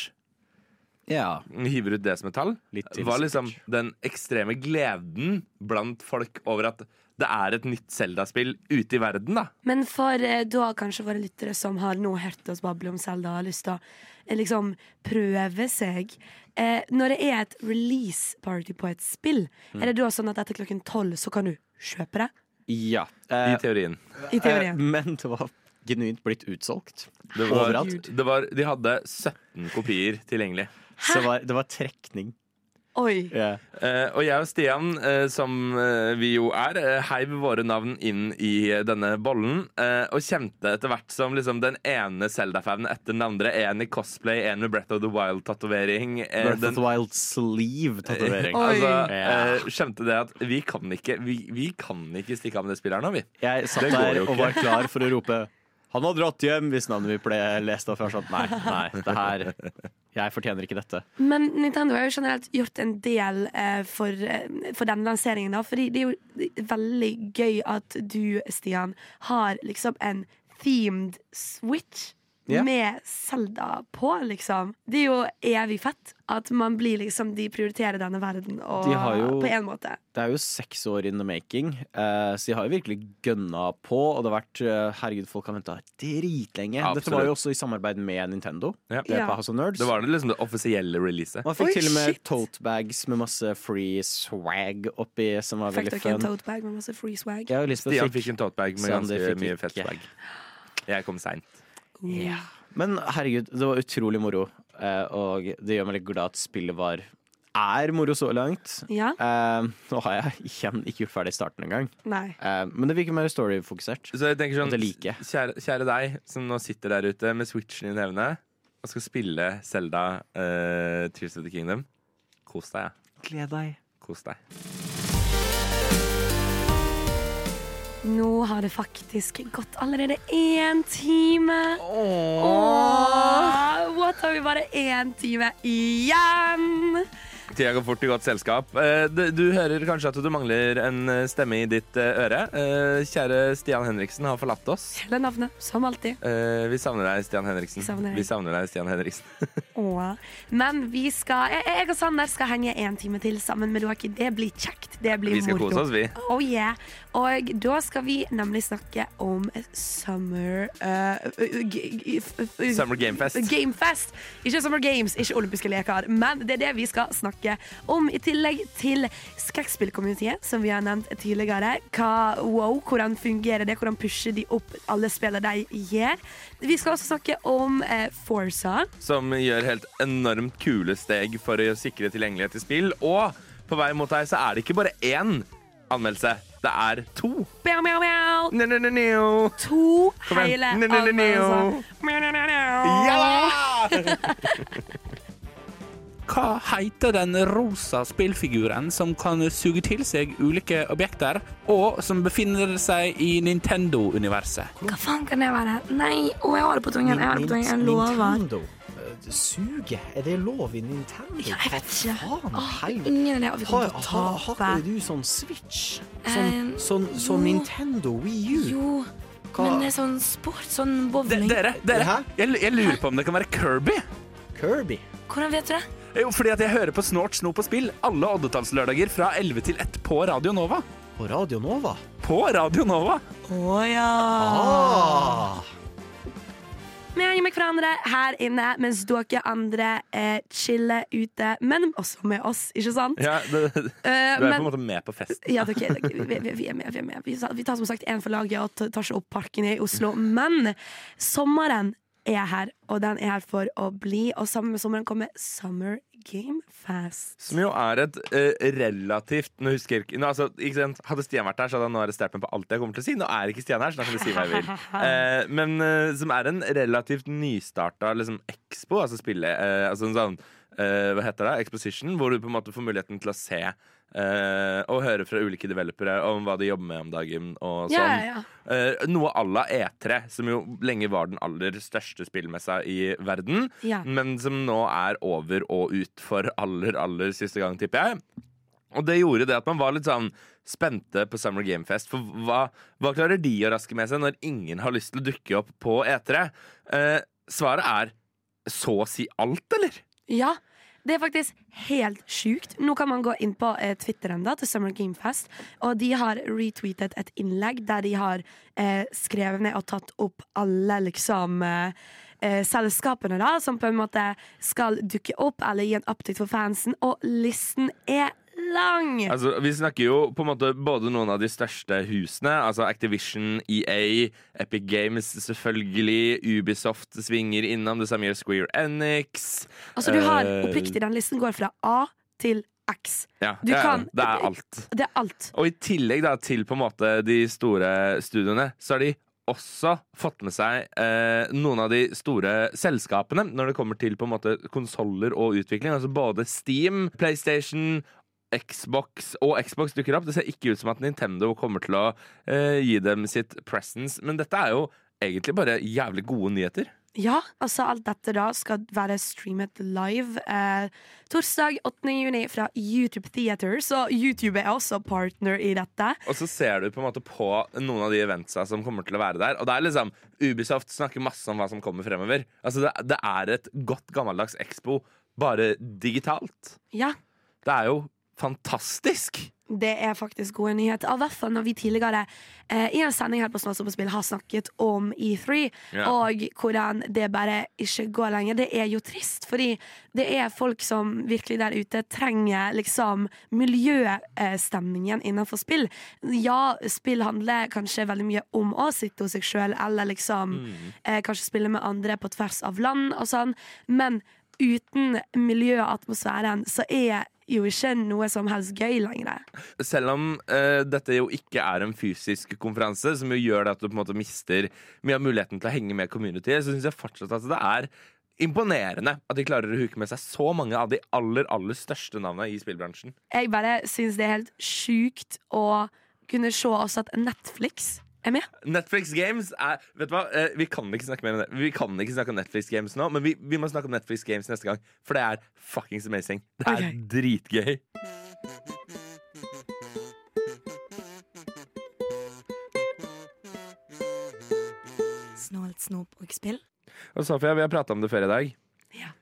Ja. hiver ut det som et tall, Litt var liksom den ekstreme gleden blant folk over at det er et nytt Zelda-spill ute i verden, da. Men for eh, da kanskje våre lyttere som har nå hørt oss bable om Zelda har lyst til å eh, liksom prøve seg eh, Når det er et release party på et spill, Mm. er det da sånn at etter klokken tolv så kan du kjøpe det? ja. I Eh, teorien. I teorien. eh, men det var genuint blitt utsolgt. Det var, Overalt. det var, de hadde 17 kopier tilgjengelig. Så det var, det var trekning. Oi. Eh, og jeg og Stian, uh, som uh, vi jo er, eh, heiv våre navn inn i denne bollen. eh, og kjente etter hvert som liksom, den ene Zelda-fanen etter den andre. En i cosplay, en med Breath of the Wild-tatovering. Breath den- of the Wild sleeve-tatovering. Altså, yeah. eh, skjønte det at vi kan ikke Vi, vi kan ikke stikke av med det spillet her nå, vi. Jeg satt der og var klar for å rope Han har dratt hjem hvis navnet mitt ble lest. Jeg sånn, Nei, nei, det her Jeg fortjener ikke dette. Men Nintendo har jo generelt gjort en del eh, for, eh, for denne lanseringen. da Fordi det er jo veldig gøy at du, Stian, har liksom en themed Switch. Ja. Med Zelda på, liksom. Det er jo evig fett at man blir liksom De prioriterer denne verden og, De jo- på en måte. Det er jo seks år in the making, eh, så de har jo virkelig gønna på. Og det har vært eh, Herregud, folk har venta dritlenge. Absolutt. Dette var jo også i samarbeid med Nintendo. Ja. Det er Ja. på House of Nerds. Det var det liksom det offisielle releaset. Man fikk Oi, til og med shit. tote bags med masse free swag oppi, som var veldig dere en fun. tote bag med masse free swag? Ja, Stian fikk en en totebag med ganske mye fett swag. Jeg kom seint. Ja. Men herregud, det var utrolig moro. eh, Og det gjør meg litt glad at spillet var er moro så langt. Ja? Eh, nå har jeg igjen ikke gjort ferdig starten engang. Nei. Eh, men det virker mer story-fokusert. Så jeg tenker sånn, kjære, kjære deg som nå sitter der ute med switchen i nevene og skal spille Zelda uh, Tears of the Kingdom. Kos deg, ja. Gled deg. Kos deg. Nå har det faktisk gått allerede én time. Åh, what har vi bare én time igjen? Tida går fort i godt selskap. Eh, du, hører kanskje at du mangler en eh, stemme i ditt eh, øre. Kjære Stian Henriksen har forlatt oss. Hele navnet, som alltid. Vi savner deg, Stian Henriksen. Vi savner deg. Vi savner deg, Stian Henriksen. Åh. Men vi skal, jeg, og Sander skal henge en time til sammen med dere. Det blir kjekt. Det blir Vi skal moro. kose oss, vi. Oh yeah. Og da skal vi nemlig snakke om summer uh, Summer Gamefest. Gamefest. Ikke Summer Games, ikke olympiske leker. Men det er det vi skal snakke om, i tillegg til skrekkspillcommunityet, som vi har nevnt tidligere. Hva, wow, hvordan fungerer det? Hvordan pusher de opp alle spillene de gjør? Vi skal også snakke om uh, Forza. Som gjør helt enormt kule steg for å sikre tilgjengelighet til spill. Og på vei mot deg så er det ikke bare én anmeldelse. Det er to. Meow, meow, meow. Ne, ne, ne, neo. To hele anmeldelser. Meow, meow, meow, meow. Ja! Hva heter den rosa spillfiguren som kan suge til seg ulike objekter, og som befinner seg i Nintendo-universet? Hva faen kan det være? Nei, å, jeg har det på tungen. Jeg har det på tungen. Jeg lover. Nintendo. Eh, Suge? Er det lov i Nintendo? Ja, jeg vet ikke. Faen? Åh, helvete? ingen idé. Vi kommer til å tape. har ikke du sånn Switch? Sånn, sånn, sånn. Nintendo Wii U? Jo, Hva? men det er sånn sport, sånn De, bowling. dere, dere jeg, jeg lurer på om det kan være Kirby? Kirby? Hvordan vet du det? Jo, fordi at jeg hører på Snort, snop og spill alle oddetallslørdager fra 11 til 1 på Radio Nova. På Radio Nova? På Radio Nova! Å ja. Ah! Vi henger meg hverandre her inne mens dere andre eh, chiller ute, men også med oss, ikke sant? ja det, du Eh, er på men- en måte med på festen. Ja, okay, dere, vi, vi, vi er med. Vi, er med. Vi, tar- vi tar som sagt én for laget og tar ikke opp parken i Oslo. Men sommeren er her, og den er her for å bli. Og sammen med sommeren kommer Summer Game Fast. Som jo er et uh, relativt Nå husker jeg nå, altså, ikke sant? Hadde Stian vært her, så hadde han arrestert meg på alt jeg kommer til å si. Nå er ikke Stian her, så da kan du si hva jeg vil. Uh, men uh, som er en relativt nystarta liksom, expo, altså spille altså en sånn Hva heter det? Exposition, hvor du på en måte får muligheten til å se eh, og høre fra ulike developere om hva de jobber med om dagen. Og sånn. ja, ja. Uh, noe à la E3, som jo lenge var den aller største spillmessa i verden. Ja. Men som nå er over og ut for aller, aller siste gang, tipper jeg. Og det gjorde det at man var litt sånn spente på Summer Game Fest. For hva, hva klarer de å raske med seg når ingen har lyst til å dukke opp på E3? Uh, svaret er så å si alt, eller? Ja, det er faktisk helt sjukt. Nå kan man gå inn på eh, Twitteren da, til Summer Game Fest, og de har retweetet et innlegg der de har eh, skrevet ned og tatt opp alle liksom eh, eh, selskapene da, som på en måte skal dukke opp eller gi en update for fansen, og listen er lang. Altså, vi snakker jo på en måte både noen av de største husene, altså Activision, EA, Epic Games selvfølgelig, Ubisoft svinger innom, det samme gjør Square Enix. Altså du har eh, oppriktig, den listen går fra A til X. Ja, Du ja, kan- det er alt. Det er alt. Og i tillegg da, til på en måte de store studioene, så har de også fått med seg eh, noen av de store selskapene når det kommer til på en måte konsoller og utvikling. Altså både Steam, PlayStation, Xbox og Xbox dukker opp. Det ser ikke ut som at Nintendo kommer til å eh, gi dem sitt presence, men dette er jo egentlig bare jævlig gode nyheter. Ja, altså alt dette da skal være streamet live eh, torsdag 8. juni fra YouTube Theater, så YouTube er også partner i dette. Og så ser du på en måte på noen av de eventsa som kommer til å være der. Og det er liksom Ubisoft snakker masse om hva som kommer fremover. Altså det, det er et godt gammeldags Expo, bare digitalt. Ja, Det er jo fantastisk! det er faktisk gode nyheter. I hvert fall når vi tidligere eh, i en sending her på Snås på spill har snakket om E3, yeah. og hvordan det bare ikke går lenger. Det er jo trist, fordi det er folk som virkelig der ute trenger liksom miljøstemningen innenfor spill. Ja, spill handler kanskje veldig mye om å sitte hos seg sjøl, eller liksom eh, kanskje spille med andre på tvers av land og sånn, men uten miljøatmosfæren så er jo ikke noe som helst gøy lenger. Selv om uh, dette jo ikke er en fysisk konferanse, som jo gjør det at du på en måte mister mye av muligheten til å henge med community, så syns jeg fortsatt at det er imponerende at de klarer å huke med seg så mange av de aller, aller største navnene i spillbransjen. Jeg bare syns det er helt sjukt å kunne se også at Netflix er med. Netflix Games er Vet du hva, Eh, vi kan ikke snakke mer om det Vi kan ikke snakke om Netflix Games nå, men vi, vi må snakke om Netflix Games neste gang. For det er fuckings amazing. Det er okay. dritgøy. Snålt snop og spill. Og Sofia, vi har prata om det før i dag.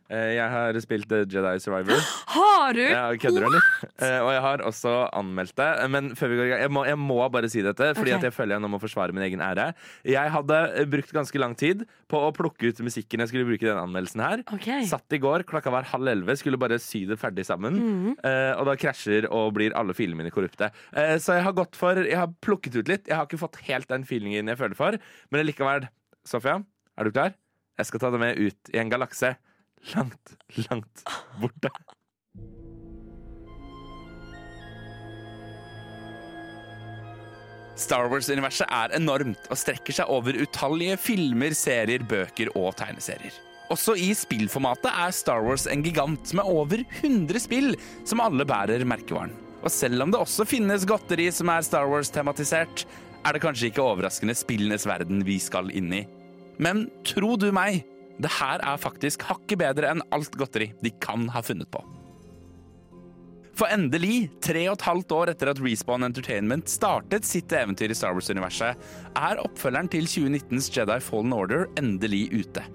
Eh, Jeg har spilt Jedi Survivor. Har du? Ja, kødder du, eller? Eh, Og jeg har også anmeldt det. Men før vi går i gang, jeg må, jeg må bare si dette, fordi okay. jeg føler jeg nå må forsvare min egen ære. Jeg hadde eh, brukt ganske lang tid på å plukke ut musikken jeg skulle bruke i den anmeldelsen her. Okay. Satt i går, klokka var halv elleve, skulle bare sy det ferdig sammen. Mm og da krasjer og blir alle filene mine korrupte. Så jeg har gått for Jeg har plukket ut litt. Jeg har ikke fått helt den feelingen jeg føler for. Men likevel, Sofia, er du klar? Jeg skal ta deg med ut i en galakse langt, langt borte. Star Wars-universet er enormt og strekker seg over utallige filmer, serier, bøker og tegneserier. Også i spillformatet er Star Wars en gigant med over 100 spill som alle bærer merkevaren. Og selv om det også finnes godteri som er Star Wars-tematisert, er det kanskje ikke overraskende spillenes verden vi skal inn i. Men tro du meg, det her er faktisk hakket bedre enn alt godteri de kan ha funnet på. For endelig, tre og et halvt år etter at Respawn Entertainment startet sitt eventyr i Star Wars-universet, er oppfølgeren til 2019s Jedi Fallen Order endelig ute.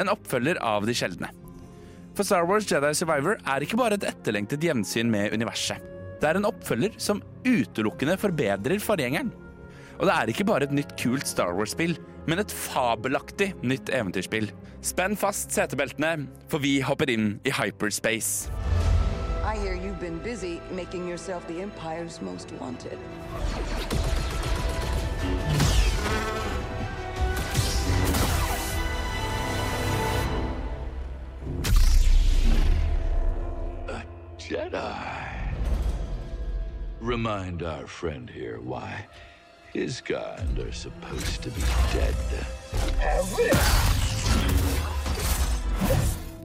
En oppfølger av de sjeldne. For Star Wars Jedi Survivor er ikke bare et etterlengtet gjensyn med universet. Det er en oppfølger som utelukkende forbedrer forgjengeren. Og det er ikke bare et nytt kult Star Wars-spill, men et fabelaktig nytt eventyrspill. Spenn fast setebeltene, for vi hopper inn i hyperspace. I hear you've been busy making yourself the Empire's most wanted. Jedi. Remind our friend here why his kind are supposed to be dead.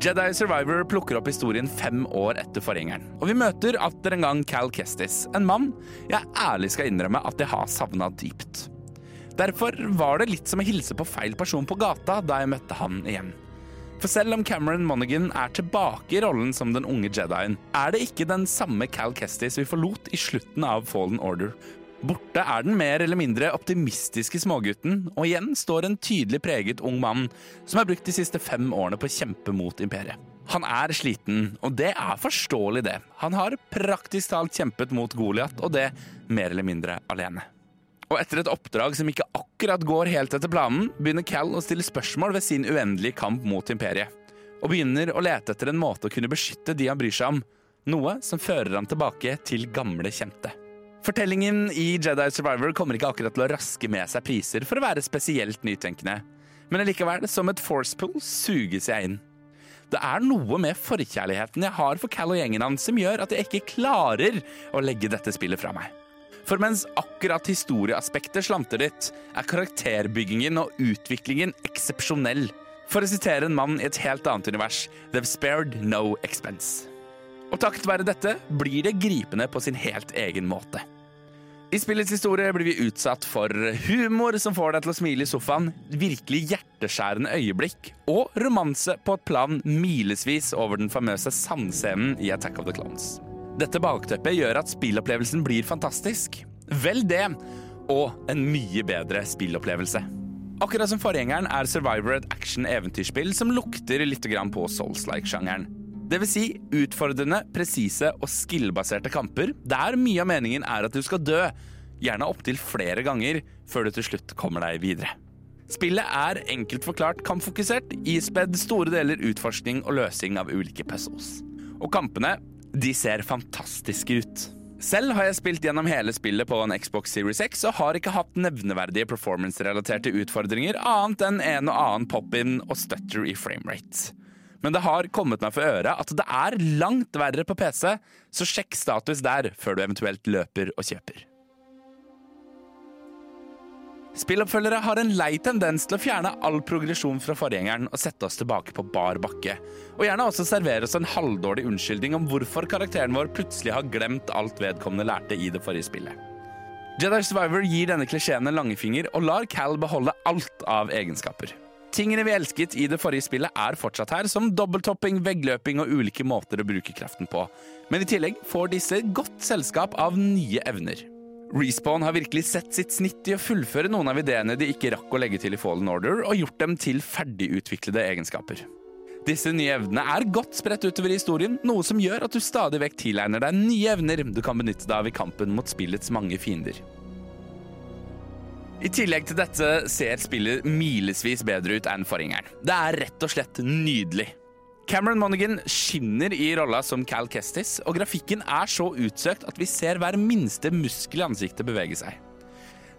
Jedi Survivor plukker opp historien fem år etter forgjengeren. Og vi møter atter en gang Cal Kestis, en mann jeg ærlig skal innrømme at jeg har savna dypt. Derfor var det litt som å hilse på feil person på gata da jeg møtte han igjen. For selv om Cameron Monaghan er tilbake i rollen som den unge Jedien, er det ikke den samme Cal Kestis vi forlot i slutten av Fallen Order. Borte er den mer eller mindre optimistiske smågutten, og igjen står en tydelig preget ung mann som har brukt de siste fem årene på å kjempe mot imperiet. Han er sliten, og det er forståelig, det. Han har praktisk talt kjempet mot Goliat, og det mer eller mindre alene. Og etter et oppdrag som ikke akkurat går helt etter planen, begynner Cal å stille spørsmål ved sin uendelige kamp mot imperiet. Og begynner å lete etter en måte å kunne beskytte de han bryr seg om. Noe som fører ham tilbake til gamle kjente. Fortellingen i Jedi Survivor kommer ikke akkurat til å raske med seg priser for å være spesielt nytenkende. Men allikevel, som et force pull, suges jeg inn. Det er noe med forkjærligheten jeg har for Cal og gjengen hans som gjør at jeg ikke klarer å legge dette spillet fra meg. For mens akkurat historieaspektet slanter litt, er karakterbyggingen og utviklingen eksepsjonell. For å sitere en mann i et helt annet univers, they've spared no expense. Og takket være dette blir det gripende på sin helt egen måte. I spillets historie blir vi utsatt for humor som får deg til å smile i sofaen, virkelig hjerteskjærende øyeblikk og romanse på et plan milesvis over den famøse sandscenen i Attack of the Clones. Dette bakteppet gjør at spillopplevelsen blir fantastisk. Vel det, og en mye bedre spillopplevelse. Akkurat som forgjengeren er Survivor et action-eventyrspill som lukter litt på Souls-like-sjangeren. Vil si utfordrende, presise og skill-baserte kamper der mye av meningen er at du skal dø, gjerne opptil flere ganger, før du til slutt kommer deg videre. Spillet er enkelt forklart kampfokusert, ispedd store deler utforskning og løsning av ulike puzzles. Og kampene, de ser fantastiske ut. Selv har jeg spilt gjennom hele spillet på en Xbox Series X og har ikke hatt nevneverdige performance-relaterte utfordringer annet enn en og annen pop-in og stutter i framerate. Men det har kommet meg for øre at det er langt verre på PC, så sjekk status der før du eventuelt løper og kjøper. Spilloppfølgere har en lei tendens til å fjerne all progresjon fra forgjengeren og sette oss tilbake på bar bakke, og gjerne også servere oss en halvdårlig unnskyldning om hvorfor karakteren vår plutselig har glemt alt vedkommende lærte i det forrige spillet. Jedi Survivor gir denne klisjeen en langefinger og lar Cal beholde alt av egenskaper. Tingene vi elsket i det forrige spillet er fortsatt her, som dobbelttopping, veggløping og ulike måter å bruke kraften på. Men i tillegg får disse godt selskap av nye evner. Respawn har virkelig sett sitt snitt i å fullføre noen av ideene de ikke rakk å legge til i Fallen Order, og gjort dem til ferdigutviklede egenskaper. Disse nye evnene er godt spredt utover i historien, noe som gjør at du stadig vekk tilegner deg nye evner du kan benytte deg av i kampen mot spillets mange fiender. I tillegg til dette ser spillet milevis bedre ut enn forgjengeren. Det er rett og slett nydelig. Cameron Monaghan skinner i rolla som Cal Kestis, og grafikken er så utsøkt at vi ser hver minste muskel i ansiktet bevege seg.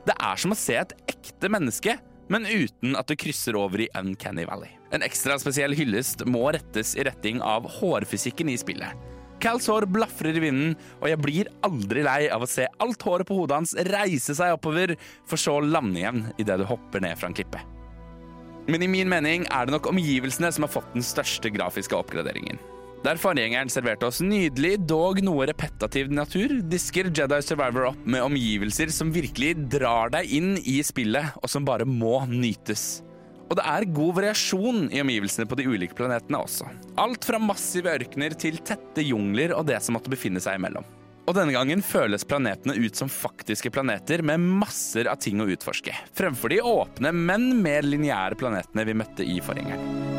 Det er som å se et ekte menneske, men uten at det krysser over i Uncanny Valley. En ekstra spesiell hyllest må rettes i retning av hårfysikken i spillet. Cals hår blafrer i vinden, og jeg blir aldri lei av å se alt håret på hodet hans reise seg oppover, for så å lande igjen idet du hopper ned fra en klippe. Men i min mening er det nok omgivelsene som har fått den største grafiske oppgraderingen. Der forgjengeren serverte oss nydelig, dog noe repetativ natur, disker Jedi Survivor opp med omgivelser som virkelig drar deg inn i spillet, og som bare må nytes. Og det er god variasjon i omgivelsene på de ulike planetene også. Alt fra massive ørkener til tette jungler og det som måtte befinne seg imellom. Og denne gangen føles planetene ut som faktiske planeter med masser av ting å utforske, fremfor de åpne, men mer lineære planetene vi møtte i forgjengeren.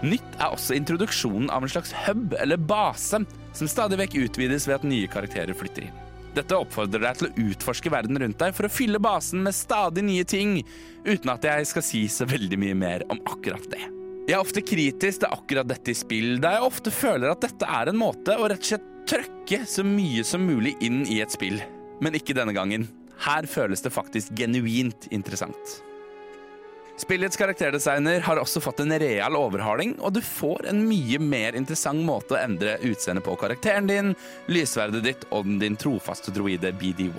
Nytt er også introduksjonen av en slags hub eller base, som stadig vekk utvides ved at nye karakterer flytter inn. Dette oppfordrer deg til å utforske verden rundt deg for å fylle basen med stadig nye ting, uten at jeg skal si så veldig mye mer om akkurat det. Jeg er ofte kritisk til akkurat dette i spill, da jeg ofte føler at dette er en måte å rett og slett trøkke så mye som mulig inn i et spill. Men ikke denne gangen. Her føles det faktisk genuint interessant. Spillets karakterdesigner har også fått en real overhaling, og du får en mye mer interessant måte å endre utseendet på karakteren din, lysverdet ditt og din trofaste droide BD1.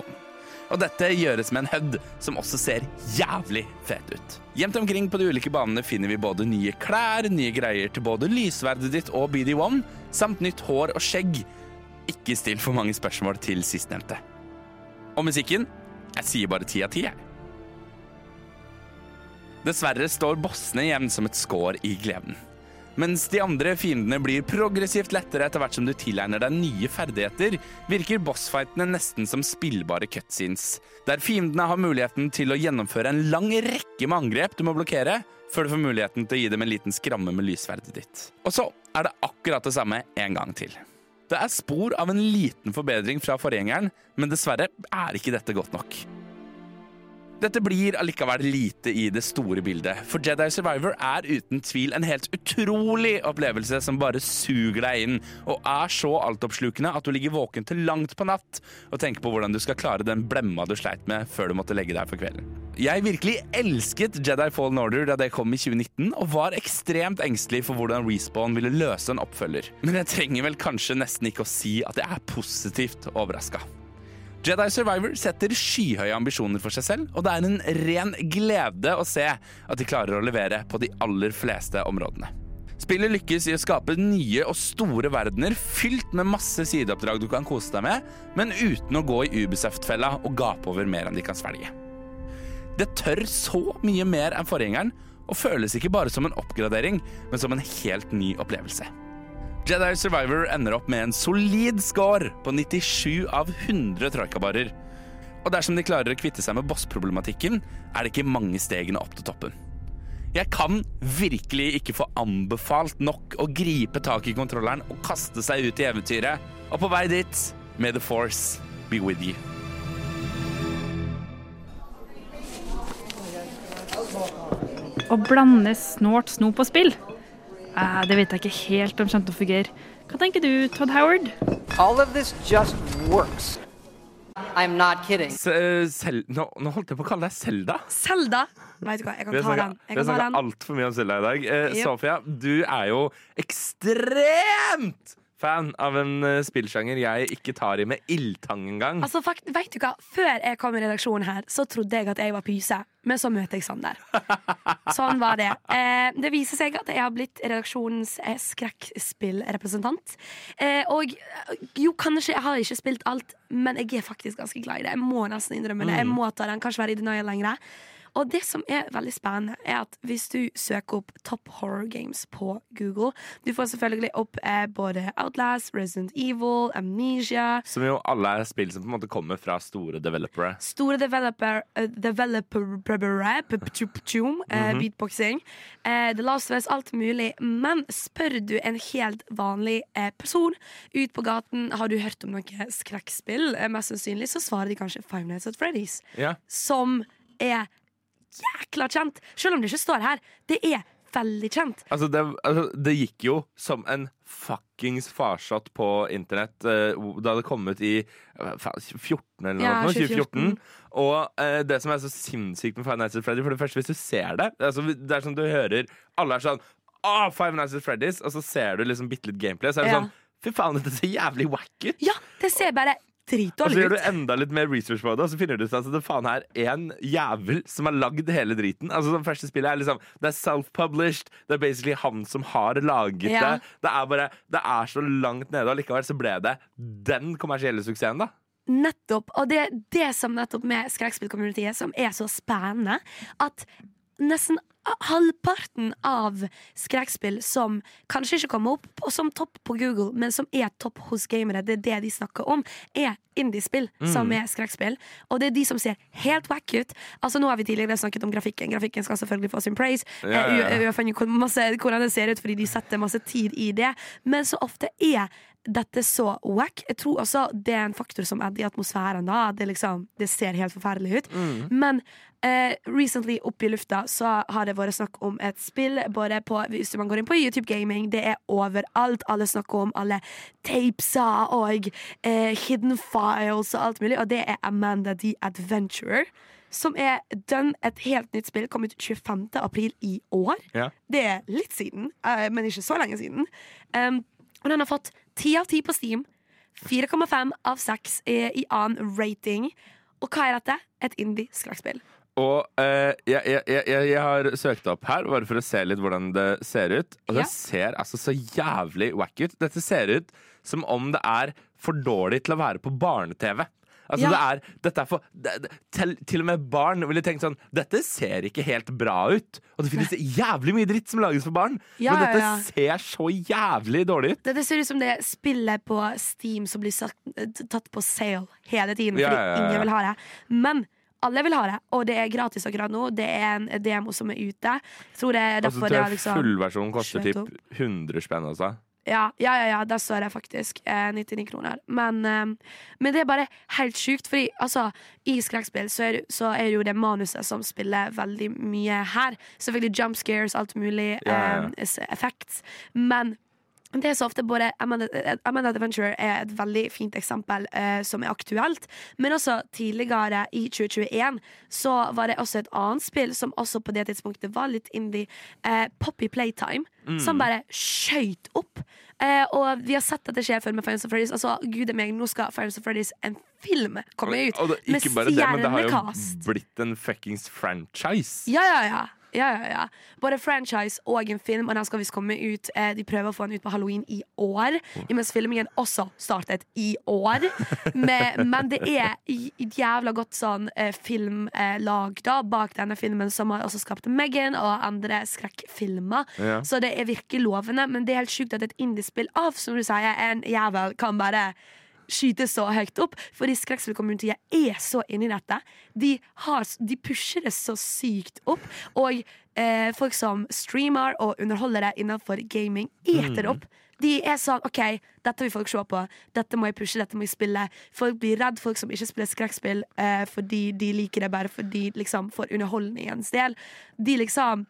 Og dette gjøres med en HUD som også ser jævlig fet ut. Gjemt omkring på de ulike banene finner vi både nye klær, nye greier til både lysverdet ditt og BD1, samt nytt hår og skjegg. Ikke still for mange spørsmål til sistnevnte. Og musikken? Jeg sier bare ti av ti, jeg. Dessverre står bossene igjen som et skår i gleden. Mens de andre fiendene blir progressivt lettere etter hvert som du tilegner deg nye ferdigheter, virker bossfightene nesten som spillbare cutscenes, der fiendene har muligheten til å gjennomføre en lang rekke med angrep du må blokkere, før du får muligheten til å gi dem en liten skramme med lysverdet ditt. Og så er det akkurat det samme en gang til. Det er spor av en liten forbedring fra forgjengeren, men dessverre er ikke dette godt nok. Dette blir allikevel lite i det store bildet, for Jedi Survivor er uten tvil en helt utrolig opplevelse som bare suger deg inn, og er så altoppslukende at du ligger våken til langt på natt og tenker på hvordan du skal klare den blemma du sleit med før du måtte legge deg for kvelden. Jeg virkelig elsket Jedi Fallen Order da det kom i 2019, og var ekstremt engstelig for hvordan Respawn ville løse en oppfølger. Men jeg trenger vel kanskje nesten ikke å si at jeg er positivt overraska. Jedi Survivor setter skyhøye ambisjoner for seg selv, og det er en ren glede å se at de klarer å levere på de aller fleste områdene. Spillet lykkes i å skape nye og store verdener fylt med masse sideoppdrag du kan kose deg med, men uten å gå i Ubisoft-fella og gape over mer enn de kan svelge. Det tør så mye mer enn forgjengeren, og føles ikke bare som en oppgradering, men som en helt ny opplevelse. Jedi Survivor ender opp med en solid score på 97 av 100 troikabarer. Og dersom de klarer å kvitte seg med bossproblematikken, er det ikke mange stegene opp til toppen. Jeg kan virkelig ikke få anbefalt nok å gripe tak i kontrolleren og kaste seg ut i eventyret. Og på vei dit, may the force be with you. Å blande snålt snop og spill? Eh, det vet jeg ikke helt om kommer til å fungere. Hva tenker du, Todd Howard? All of this just works. I'm not kidding. S eh, Sel nå, nå holdt jeg på å kalle deg Selda. Selda! Vet du hva, jeg Vi kan har ta den. snakka- vi har kan ta snakka altfor mye om Selda i dag. Eh, Yep. Sofia, du er jo ekstremt fan av en uh, spillsjanger jeg ikke tar i med ildtang engang. Altså, fakt, vet du hva? Før jeg kom i redaksjonen her, så trodde jeg at jeg var pyse. Men så møter jeg Sander. Sånn var det. Eh, det viser seg at jeg har blitt redaksjonens eh, skrekkspillrepresentant. Eh, og eh, jo, kanskje jeg har ikke spilt alt, men jeg er faktisk ganske glad i det. Jeg må nesten innrømme det. Jeg Mm. må ta den, kanskje være i denial lenger. Og det som er veldig spennende, er at hvis du søker opp Top Horror Games på Google Du får selvfølgelig opp eh, både Outlast, Resident Evil, Amnesia Som jo alle er spill som på en måte kommer fra store developere. Store developer, uh, developer Mhm. beatboxing. uh, The Last of Us, alt mulig. Men spør du en helt vanlig uh, person ut på gaten har du hørt om noe skrekkspill, mest sannsynlig så svarer de kanskje Five Nights at Freddy's. Ja. Som er jækla kjent. Selv om det ikke står her. Det er veldig kjent. Altså det, altså, det gikk jo som en fuckings farsott på internett eh, da det kom ut i eh, faen, 14 eller noe, Ja, sånt, 2014. 2014. Og eh, det som er så sinnssykt med Five Nights at Freddy, for det første, hvis du ser det altså, Det er som du hører Alle er sånn Å, Five Nights at Freddy's, og så ser du liksom bitte litt gameplay, så er det Ja. sånn Fy faen, dette ser jævlig wack ut. Ja, det ser bare Og så gjør du enda litt mer research på det, og så finner du ut at det faen er en jævel som har lagd hele driten. Altså Det første spillet er liksom Det er self-published. Det er basically han som har laget Ja. det. Det er bare Det er så langt nede, og likevel så ble det den kommersielle suksessen, da. Nettopp. Og det er det som nettopp med skrekkspillcommunityet som er så spennende, at nesten halvparten av skrekkspill som kanskje ikke kommer opp som topp på Google, men som er topp hos gamere, det er det de snakker om, er indiespill Mm. som er skrekkspill. Og det er de som ser helt wack ut. Altså Nå har vi tidligere snakket om grafikken. Grafikken skal selvfølgelig få sin praise. Ja, ja, ja. Eh, UFN masse, hvordan det ser ut fordi de setter masse tid i det. Men så ofte er dette er så wack. Jeg tror også det er en faktor som er i atmosfæren. da Det, liksom, det ser helt forferdelig ut. Mm. Men eh, recently oppe i lufta så har det vært snakk om et spill både på, Hvis man går inn på YouTube Gaming, det er overalt. Alle snakker om alle tapesa og eh, hidden files og alt mulig. Og det er Amanda the Adventurer. Som er dønn et helt nytt spill. Kom ut 25. april i år. Ja. Det er litt siden, eh, men ikke så lenge siden. Um, og den har fått 10 av 10 på Steam. 4,5 av 6 i, i annen rating. Og hva er dette? Et indie-skrekkspill. Og eh, jeg, jeg, jeg, jeg har søkt opp her bare for å se litt hvordan det ser ut. Og Ja. det ser altså så jævlig wack ut. Dette ser ut som om det er for dårlig til å være på barne-TV. Altså Ja. det er, dette er for, det, til, til og med barn ville tenkt sånn Dette ser ikke helt bra ut. Og det finnes jævlig mye dritt som lages for barn. Ja, men dette ja. ser så jævlig dårlig ut. Dette ser ut som det spillet på Steam som blir satt, tatt på sale hele tiden fordi ingen vil ha det. Men alle vil ha det, og det er gratis akkurat nå. Det er en demo som er ute. Jeg tror det er Altså, derfor altså, det er liksom Fullversjonen koster typ 100 spenn. Altså. Ja, ja, ja, ja, der står det faktisk. Eh, 99 kroner. Men, eh, men det er bare helt sjukt, fordi altså, i skrekkspill så så er det jo det manuset som spiller veldig mye her. Selvfølgelig jump scares, alt mulig, Ja, ja. eh, effects. Men det er så ofte både Amanda, Amanda Adventure er et veldig fint eksempel eh, som er aktuelt. Men også tidligere, i 2021, så var det også et annet spill som også på det tidspunktet var litt indie. Eh, Poppy Playtime. Mm. Som bare skøyt opp. Eh, og vi har sett at det skjer før med Finance of Freddy's. Altså, gud meg, nå skal Finance of Freddy's en film komme ut. Og det, ikke bare det, men det har jo blitt en fuckings franchise. Ja, ja, ja. Ja, ja, ja. Både franchise og en film, og den skal visst komme ut. Eh, de prøver å få den ut på halloween i år, mens filmingen også startet i år. Men, men det er jævla godt sånn eh, filmlag da bak denne filmen, som har også skapt Megan og andre skrekkfilmer. Ja. Så det er virkelig lovende, men det er helt sjukt at et indiespill av, som du sier, en jævel kan bare skyte så høyt opp, fordi skrekkspillcommunityet er så inni dette. De, har, de pusher det så sykt opp. Og eh, folk som streamer og underholdere innenfor gaming eter det Mm. opp. De er sånn OK, dette vil folk se på. Dette må jeg pushe, dette må jeg spille. Folk blir redd, folk som ikke spiller skrekkspill eh, fordi de liker det bare fordi liksom for underholdningens del. De liksom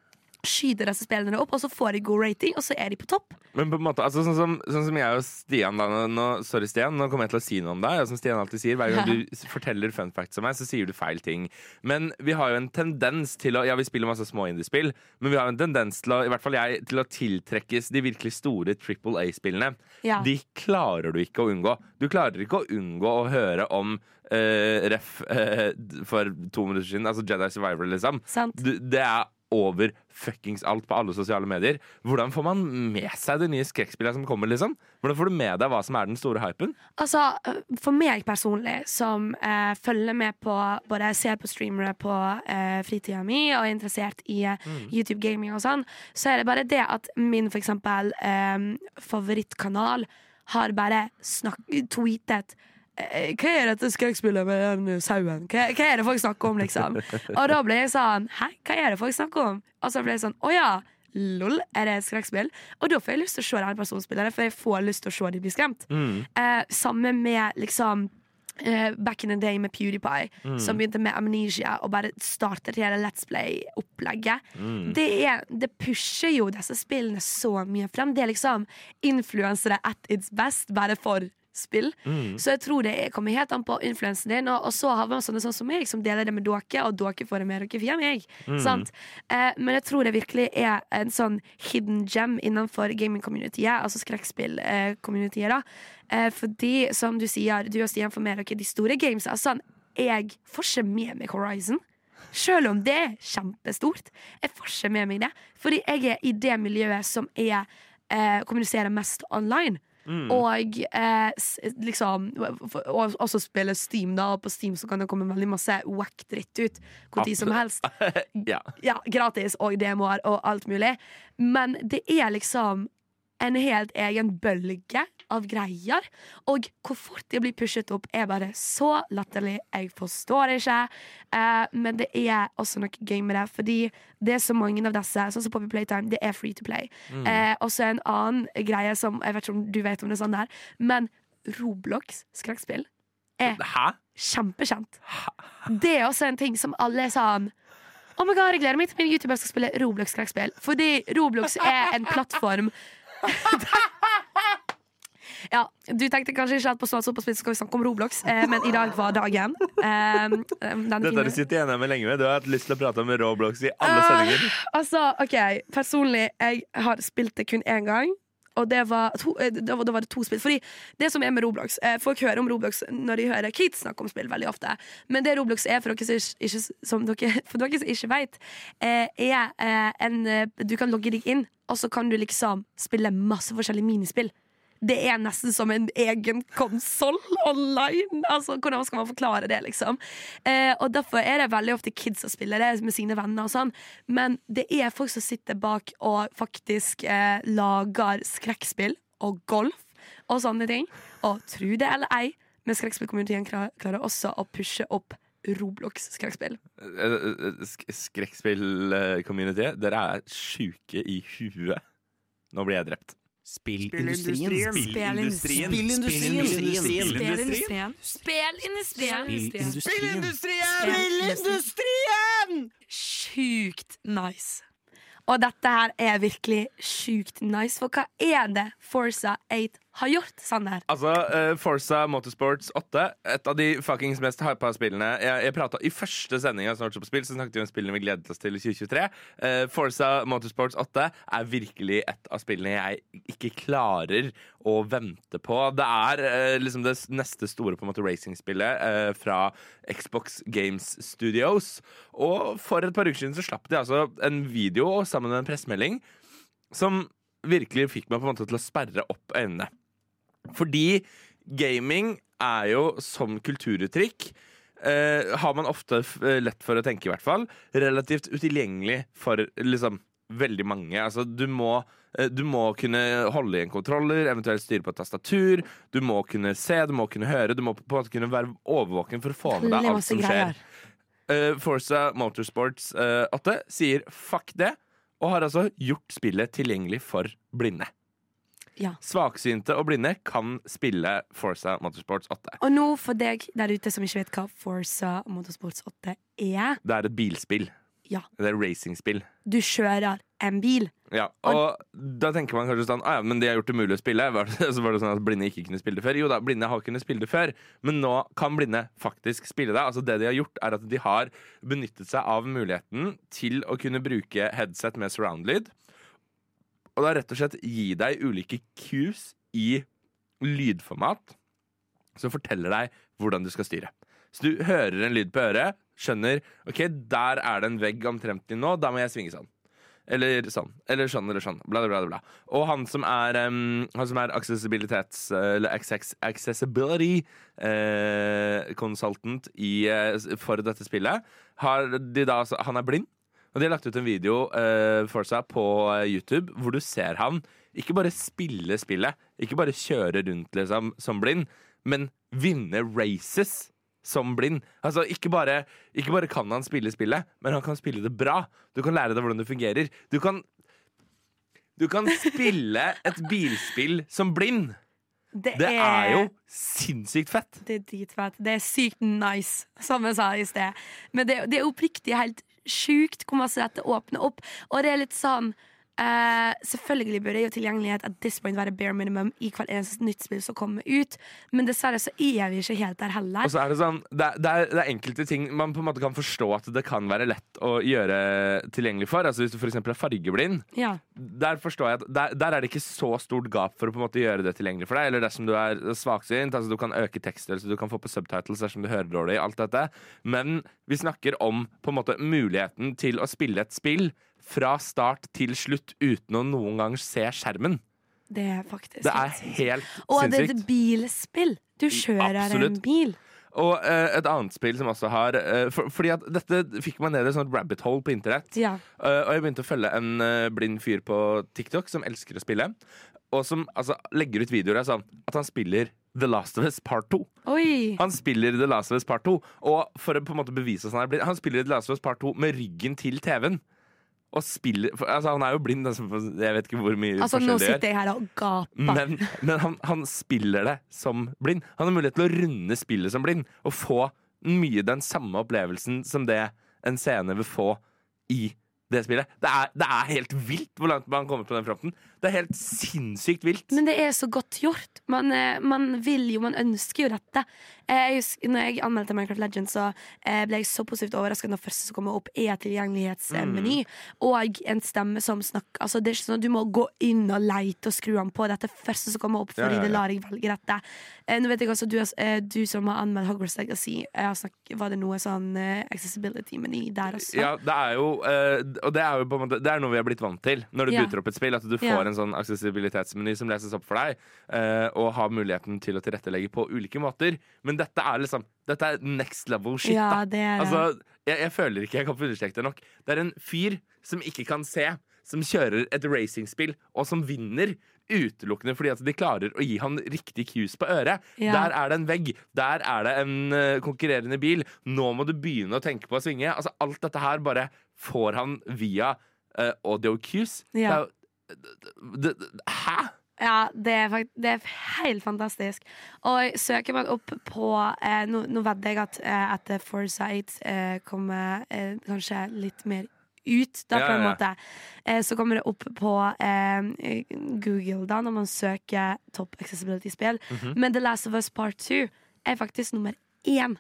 skyter disse spillene opp, og så får de god rating, og så er de på topp. Men på en måte, altså, sånn, som, sånn som jeg og Stian da, nå- Sorry, Stian, nå kommer jeg til å si noe om deg. Og som Stian alltid sier, hver gang du forteller fun facts om meg, så sier du feil ting. Men vi har jo en tendens til å Ja, vi spiller masse små indiespill, men vi har en tendens til å, i hvert fall jeg, til å tiltrekkes de virkelig store Triple A-spillene. Ja. De klarer du ikke å unngå. Du klarer ikke å unngå å høre om uh, ref uh, for to minutter siden, altså Jedi Survivor, liksom. Sant. Du, det er over fuckings alt på alle sosiale medier. Hvordan får man med seg det nye skrekkspillet som kommer? liksom? Hvordan får du med deg hva som er den store hypen? Altså, For meg personlig, som eh, følger med på både ser på streamere på eh, fritida mi og er interessert i eh, Mm. YouTube gaming og sånn, så er det bare det at min for eksempel eh, favorittkanal har bare tweetet eh, hva er dette skrekkspillet med den sauen? Hva, hva er det folk snakker om, liksom? Og da ble jeg sånn Hæ, hva er det folk snakker om? Og så ble jeg sånn Å ja, lol, er det et skrekkspill? Og da får jeg lyst til å se denne personen spille det, for jeg får lyst til å se de bli skremt. Eh, samme med liksom eh, Back in the day med PewDiePie, Mm. som begynte med Amnesia og bare startet hele Let's Play-opplegget. Mm. Det, er- det pusher jo disse spillene så mye frem. Det er liksom influensere at its best, bare for spill. Mm. Så jeg tror det er- kommer helt an på influensen din. Og, og så har man sånne sånn som meg, som deler det med dere, og dere får det med dere via meg. Mm. Sant? Eh, men jeg tror det virkelig er en sånn hidden gem innenfor gaming-communityet, altså skrekkspill-communityet. da eh, Fordi, som du sier, du og Stian får med dere de store games. Altså, jeg får ikke med meg Horizon. Selv om det er kjempestort. Jeg får ikke med meg det. Fordi jeg er i det miljøet som er eh, kommuniserer mest online. Mm. Og eh, liksom Og også spille Steam, da. Og på Steam så kan det komme veldig masse wack dritt ut tid som helst. ja. Ja, gratis og demoer og alt mulig. Men det er liksom en helt egen bølge av greier. Og hvor fort de blir pushet opp, er bare så latterlig. Jeg forstår det ikke. Eh, men det er også noe gøy med det, fordi det er så mange av disse, sånn som Poppy Playtime, det er free to play. Mm. Eh, også en annen greie som Jeg vet ikke om du vet om det er sånn der, men Roblox skrekkspill er kjempekjent. Det er også en ting som alle er sånn Oh my god, jeg gleder meg til min YouTuber skal spille Roblox-skrekkspill. Fordi Roblox er en plattform Ja, Du tenkte kanskje ikke at på på spill skal vi snakke om Roblox, eh, men i dag var dagen. Eh, Dette har du sittet igjen med lenge med. Du har hatt lyst til å prate om Roblox i alle sendinger. Altså, ok, Personlig, jeg har spilt det kun én gang. Og det var, to, det da, var, det var det to spill. Fordi det som er med Roblox eh, Folk hører om Roblox når de hører kids snakke om spill. veldig ofte Men det Roblox er, for dere som ikke, som dere, for dere som ikke vet, eh, er eh, en eh, Du kan logge deg inn, og så kan du liksom spille masse forskjellige minispill. Det er nesten som en egen konsoll online. Altså, hvordan skal man forklare det, liksom? Eh, og Derfor er det veldig ofte kids som spiller det med sine venner. og sånn Men det er folk som sitter bak og faktisk eh, lager skrekkspill og golf og sånne ting. Og tro det eller ei, men skrekkspillkommunityen klar- klarer også å pushe opp Roblox-skrekkspill. Eh, eh, Skrekkspill-community, dere er sjuke i huet. Nå blir jeg drept. Spillindustrien. Spillindustrien. Spillindustrien. Spillindustrien. Spillindustrien. Spillindustrien! Sjukt nice. Og dette her er virkelig sjukt nice, for hva er det Forza 8 har gjort, Sander? Altså, uh, Forza Motorsports 8, et av de fuckings mest hypa spillene. Jeg, jeg pratet, I første sending av Snart på spill så snakket vi om spillene vi gledet oss til i 2023. Uh, Forza Motorsports 8 er virkelig et av spillene jeg ikke klarer å vente på. Det er uh, liksom det neste store på en måte racingspillet eh, fra Xbox Games Studios. Og for et par uker siden så slapp de altså en video sammen med en pressemelding som virkelig fikk meg på en måte til å sperre opp øynene. Fordi gaming er jo som kulturuttrykk eh, har man ofte eh, lett for å tenke, i hvert fall. Relativt utilgjengelig for liksom veldig mange. Altså, du må eh, du må kunne holde i en kontroller, eventuelt styre på et tastatur. Du må kunne se, du må kunne høre, du må på en måte kunne være overvåken for å få med deg alt som skjer. Uh, Forza Motorsports uh, 8 sier fuck det, og har altså gjort spillet tilgjengelig for blinde. Ja. Svaksynte og blinde kan spille Forza Motorsports 8. Og nå for deg der ute som ikke vet hva Forza Motorsports 8 er Det er et bilspill. Ja. Det er racingspill. Du kjører en bil. Ja, og da tenker man kanskje sånn ah, ja, Men de har gjort det mulig å spille. Var det, så var det sånn at blinde ikke kunne spille det før. Jo da, blinde har kunnet spille det før, men nå kan blinde faktisk spille det. Altså Det de har gjort, er at de har benyttet seg av muligheten til å kunne bruke headset med surround-lyd. Og da rett og slett gi deg ulike cues i lydformat som forteller deg hvordan du skal styre. Så du hører en lyd på øret, skjønner OK, der er det en vegg omtrentlig nå, da må jeg svinge sånn. Eller sånn. Eller sånn eller sånn. Bla, bla. bla. Og han som er, um, han som er accessibilitets... Eller accessibility eh, consultant i, eh, for dette spillet, har de da, altså, han er blind. Og de har lagt ut en video eh, for seg på eh, YouTube hvor du ser han ikke bare spille spillet, ikke bare kjøre rundt liksom, som blind, men vinne races som blind. Altså, ikke bare, ikke bare kan han spille spillet, men han kan spille det bra. Du kan lære deg hvordan det fungerer. Du kan, du kan spille et bilspill som blind. Det, Det er jo sinnssykt fett. Det er dritfett. Det er sykt nice, som jeg sa i sted. Men det, det er oppriktig helt sjukt hvor masse dette åpner opp. Og det er litt sånn eh, Selvfølgelig burde jo tilgjengelighet at this point være bare minimum i hvert eneste nytt spill som kommer ut, men dessverre så er vi ikke helt der heller. Og så er det sånn det er, det, er, det er enkelte ting man på en måte kan forstå at det kan være lett å gjøre tilgjengelig for. Altså Hvis du f.eks. er fargeblind, Ja. der forstår jeg at der, der er det ikke så stort gap for å på en måte gjøre det tilgjengelig for deg. Eller dersom du er svaksynt, altså du kan øke tekststørrelse, du kan få på subtitles dersom du hører dårlig. alt dette Men vi snakker om på en måte muligheten til å spille et spill fra start til slutt uten å noen gang se skjermen. Det er faktisk Det er helt sinnssykt. Og det er et bilspill. Du kjører Absolutt. en bil. Og uh, et annet spill som også har uh, for, Fordi at dette fikk meg ned i et sånt rabbit hole på internett. Ja. Uh, og jeg begynte å følge en blind fyr på TikTok som elsker å spille. Og som altså, legger ut videoer av sånn at han spiller The Last of Us Part 2. Oi. Han spiller The Last of Us Part 2. Og for å på en måte bevise at han er blind, han spiller The Last of Us Part 2 med ryggen til TV-en. Og spiller altså, Han er jo blind, altså, jeg vet ikke hvor mye Altså, nå forskjell det gjør. sitter jeg her og gaper. Men, men han, han spiller det som blind. Han har mulighet til å runde spillet som blind og få mye den samme opplevelsen som det en scene vil få i det spillet. Det er, det er helt vilt hvor langt man kommer på den fronten. Det er helt sinnssykt vilt. Men det er så godt gjort. Man, eh, man vil jo, man ønsker jo dette. Eh, Jeg husker, når jeg anmeldte Minecraft Legends, så eh, ble jeg så positivt overrasket når første som kommer opp, er tilgjengelighetsmeny. Og en stemme som snakker Altså, det er ikke sånn at du må gå inn og leite og skru den på. Dette første som kommer opp, fordi ja, ja. det lar jeg velge dette. Nå vet jeg også, du, du som har anmeldt Hogwarts Legacy, har var det noe sånn accessibility-meny der også? Ja, det er jo Og det er jo på en måte Det er noe vi har blitt vant til når du Ja. booter opp et spill. At du får Ja. En sånn aksessibilitetsmeny som leses opp for deg, eh, og har muligheten til å tilrettelegge på ulike måter. Men dette er liksom Dette er next level shit. Ja, da. det er det. Altså, jeg, jeg føler ikke jeg kan få understreket det nok. Det er en fyr som ikke kan se, som kjører et racingspill, og som vinner. Utelukkende fordi at de klarer å gi han riktig cues på øret. Ja. Der er det en vegg. Der er det en eh, konkurrerende bil. Nå må du begynne å tenke på å svinge. Altså, alt dette her bare får han via uh, audio cues. Ja. Det er jo Hæ?! Ja, det er, fakt det er helt fantastisk. Og søker man opp på eh, Nå, nå vedder jeg at eh, etter Foresight eh, kommer eh, kanskje litt mer ut, da, Ja, på en ja. måte. Eh, så kommer det opp på eh, Google da når man søker Top Accessibility-spill. Mhm. Men The Last of Us Part 2 er faktisk nummer én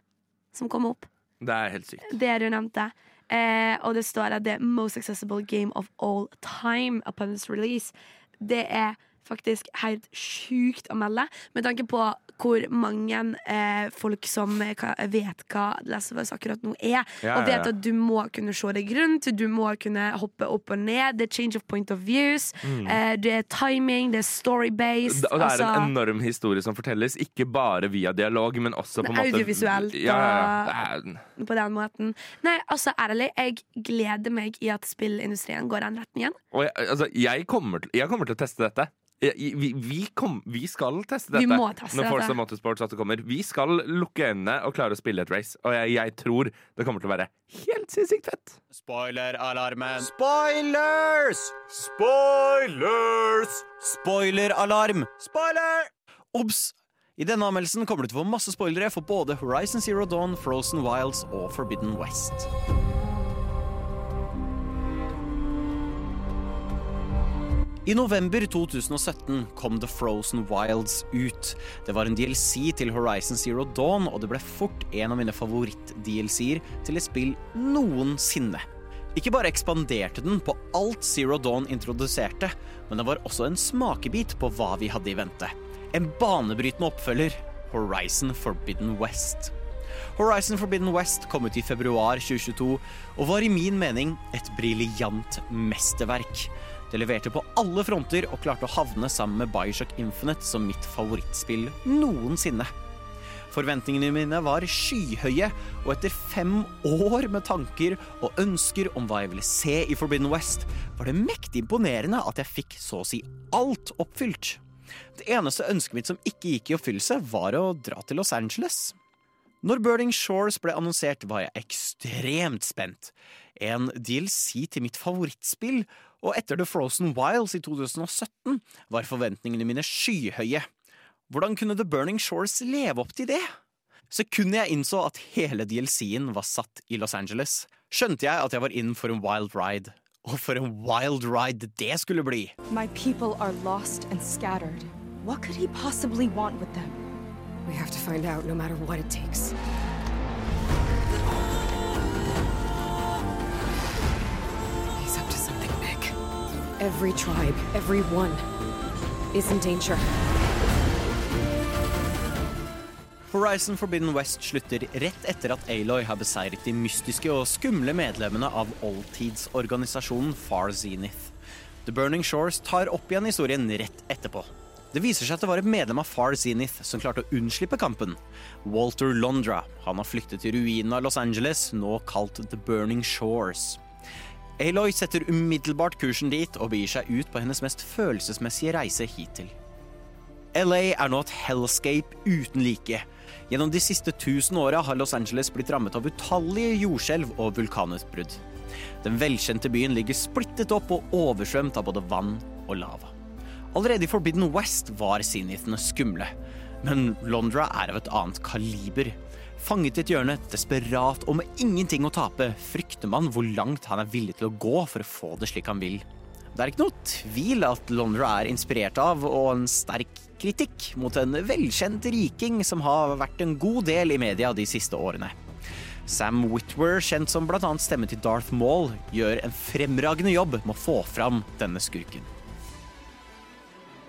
som kommer opp. Det er helt sykt. Det du nevnte. Eh, og det står at det er most accessible game of all time upon its release. Det er faktisk helt sjukt å melde, med tanke på hvor mange eh, folk som eh, vet hva Last of Us akkurat nå er. Ja, og vet ja, ja. at du må kunne se deg rundt, du må kunne hoppe opp og ned. Det er change of point of views. Mm. Eh, det er timing, det er story-based. Og det er en altså- enorm historie som fortelles, ikke bare via dialog, men også på en måte Audiovisuelt og- på den måten. Nei, altså ærlig, jeg gleder meg i at spillindustrien går den retningen. og jeg, altså, jeg, kommer til, jeg kommer til å teste dette. Vi, vi, kom, vi skal teste dette. Vi må teste når Forza dette. Motorsports at det kommer. Vi skal lukke øynene og klare å spille et race. Og jeg, jeg tror det kommer til å være helt sinnssykt fett. Spoiler-alarmen. Spoilers! Spoilers! Spoiler-alarm! Spoiler! Obs! I denne anmeldelsen kommer du til å få masse spoilere for både Horizon Zero Dawn, Frozen Wilds og Forbidden West. I november 2017 kom The Frozen Wilds ut. Det var en DLC til Horizon Zero Dawn, og det ble fort en av mine favoritt-DLC-er til et spill noensinne. Ikke bare ekspanderte den på alt Zero Dawn introduserte, men det var også en smakebit på hva vi hadde i vente. En banebrytende oppfølger, Horizon Forbidden West. Horizon Forbidden West kom ut i februar 2022 og var i min mening et briljant mesterverk. Det leverte på alle fronter og klarte å havne sammen med Bioshock Infinite som mitt favorittspill noensinne. Forventningene mine var skyhøye, og etter fem år med tanker og ønsker om hva jeg ville se i Forbidden West, var det mektig imponerende at jeg fikk så å si alt oppfylt. Det eneste ønsket mitt som ikke gikk i oppfyllelse, var å dra til Los Angeles. Når Burning Shores ble annonsert, var jeg ekstremt spent. En DLC til mitt favorittspill, og etter The Frozen Wilds i 2017 var forventningene mine skyhøye. Hvordan kunne The Burning Shores leve opp til det? Sekundet jeg innså at hele DLC-en var satt i Los Angeles, skjønte jeg at jeg var inn for en wild ride. Og for en wild ride det skulle bli! My people are lost and scattered. What could he possibly want with them? We have to find out no matter what it takes. Every tribe, every one, is in danger. Horizon Forbidden West slutter rett etter at Aloy har beseiret de mystiske og skumle medlemmene av oldtidsorganisasjonen Far Zenith. The Burning Shores tar opp igjen historien rett etterpå. Det viser seg at det var et medlem av Far Zenith som klarte å unnslippe kampen. Walter Londra. Han har flyktet til ruinen av Los Angeles, nå kalt The Burning Shores. Aloy setter umiddelbart kursen dit og begir seg ut på hennes mest følelsesmessige reise hittil. LA er nå et hellscape uten like. Gjennom de siste tusen åra har Los Angeles blitt rammet av utallige jordskjelv og vulkanutbrudd. Den velkjente byen ligger splittet opp og oversvømt av både vann og lava. Allerede i Forbidden West var Zenithene skumle, men Londra er av et annet kaliber. Fanget i et hjørne, desperat og med ingenting å tape, frykter man hvor langt han er villig til å gå for å få det slik han vil. Det er ikke noe tvil at Londra er inspirert av, og en sterk kritikk mot en velkjent riking som har vært en god del i media de siste årene. Sam Whitwer, kjent som bl.a. stemme til Darth Maul, gjør en fremragende jobb med å få fram denne skurken.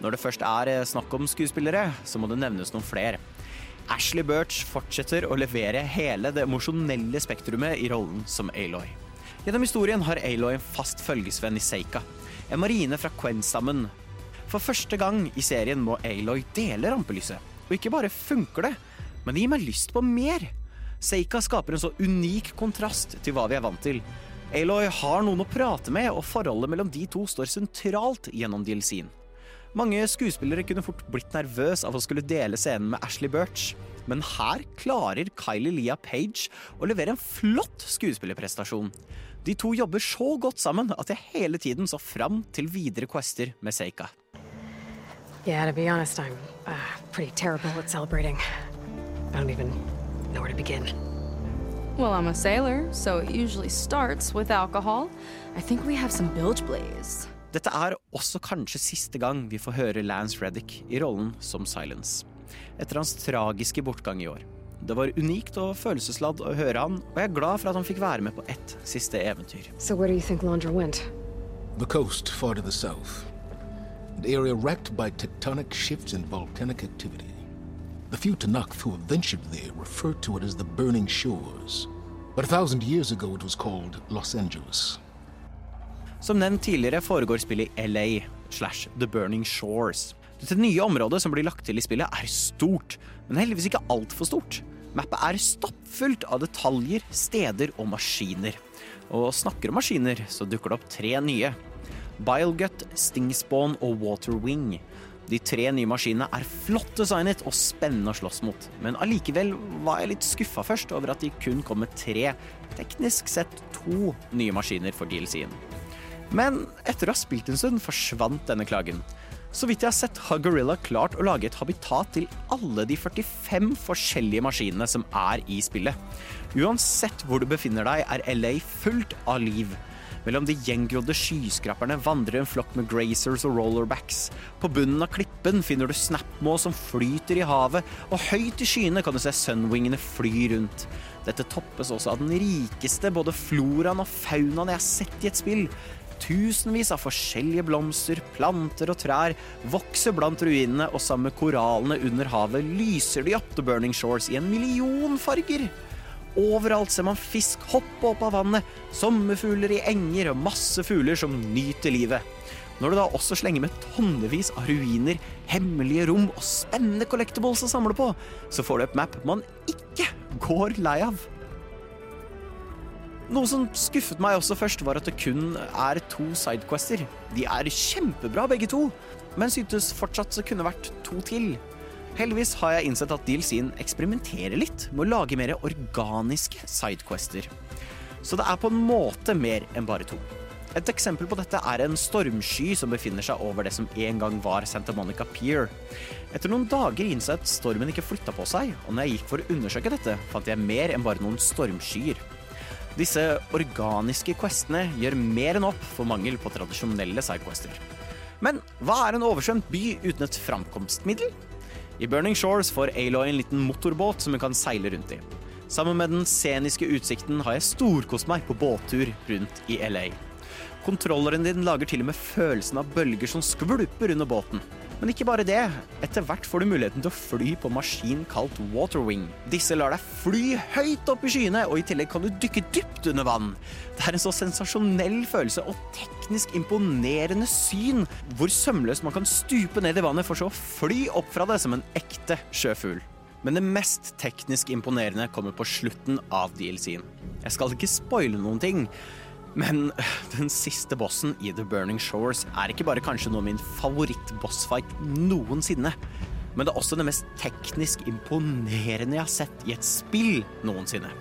Når det først er eh, snakk om skuespillere, så må det nevnes noen flere. Ashley Birch fortsetter å levere hele det emosjonelle spektrumet i rollen som Aloy. Gjennom historien har Aloy en fast følgesvenn i Seika, en marine fra Quen-stammen. For første gang i serien må Aloy dele rampelyset. Og ikke bare funker det, men det gir meg lyst på mer. Seika skaper en så unik kontrast til hva vi er vant til. Aloy har noen å prate med, og forholdet mellom de to står sentralt gjennom DLC-en. Mange skuespillere kunne fort blitt nervøs av å skulle dele scenen med Ashley Birch, men her klarer Kylie Leah Page å levere en flott skuespillerprestasjon. De to jobber så godt sammen at jeg hele tiden så fram til videre quester med Seika. Yeah, to be honest, I'm uh, pretty terrible at celebrating. I don't even know where to begin. Well, I'm a sailor, so it usually starts with alcohol. I think we have some bilge blaze. Dette er også kanskje siste gang vi får høre Lance Reddick i rollen som Silence. Etter hans tragiske bortgang i år. Det var unikt og følelsesladd å høre han, og jeg er glad for at han fikk være med på ett siste eventyr. So where do you think Londra went? The coast far to the south. An area wrecked by tectonic shifts and volcanic activity. The few Tanakh who have ventured there refer to it as the Burning Shores. But a thousand years ago it was called Los Angeles. Som nevnt tidligere foregår spillet i LA slash The Burning Shores. Dette nye området som blir lagt til i spillet er stort, men heldigvis ikke altfor stort. Mappet er stappfullt av detaljer, steder og maskiner. Og snakker om maskiner, så dukker det opp tre nye. Bilegut, Stingspawn og Waterwing. De tre nye maskinene er flott designet og spennende å slåss mot, men allikevel var jeg litt skuffa først over at de kun kom med tre, teknisk sett to, nye maskiner for DLC-en. Men etter å ha spilt en stund forsvant denne klagen. Så vidt jeg har sett, har Gorilla klart å lage et habitat til alle de 45 forskjellige maskinene som er i spillet. Uansett hvor du befinner deg, er LA fullt av liv. Mellom de gjengrodde skyskraperne vandrer en flokk med grazers og rollerbacks. På bunnen av klippen finner du snapmå som flyter i havet, og høyt i skyene kan du se Sunwingene fly rundt. Dette toppes også av den rikeste både floraen og faunaen jeg har sett i et spill. Tusenvis av forskjellige blomster, planter og trær vokser blant ruinene, og sammen med korallene under havet lyser de opp The Burning Shores i en million farger. Overalt ser man fisk hoppe opp av vannet, sommerfugler i enger og masse fugler som nyter livet. Når du da også slenger med tonnevis av ruiner, hemmelige rom og spennende collectibles å samle på, så får du et map man ikke går lei av. Noe som skuffet meg også først, var at det kun er to sidequester. De er kjempebra begge to, men syntes fortsatt det kunne vært to til. Heldigvis har jeg innsett at DLC-en eksperimenterer litt med å lage mer organiske sidequester. Så det er på en måte mer enn bare to. Et eksempel på dette er en stormsky som befinner seg over det som en gang var Santa Monica Pier. Etter noen dager innså jeg at stormen ikke flytta på seg, og når jeg gikk for å undersøke dette, fant jeg mer enn bare noen stormskyer. Disse organiske questene gjør mer enn opp for mangel på tradisjonelle sidequester. Men hva er en oversvømt by uten et framkomstmiddel? I Burning Shores får Aloy en liten motorbåt som hun kan seile rundt i. Sammen med den sceniske utsikten har jeg storkost meg på båttur rundt i LA. Kontrolleren din lager til og med følelsen av bølger som skvulper under båten. Men ikke bare det. Etter hvert får du muligheten til å fly på maskin kalt Waterwing. Disse lar deg fly høyt opp i skyene, og i tillegg kan du dykke dypt under vann. Det er en så sensasjonell følelse og teknisk imponerende syn, hvor sømløst man kan stupe ned i vannet for så å fly opp fra det som en ekte sjøfugl. Men det mest teknisk imponerende kommer på slutten av DLC-en. Jeg skal ikke spoile noen ting, men den siste bossen i The Burning Shores er ikke bare kanskje noe av min favoritt-bossfight noensinne, men det er også det mest teknisk imponerende jeg har sett i et spill noensinne.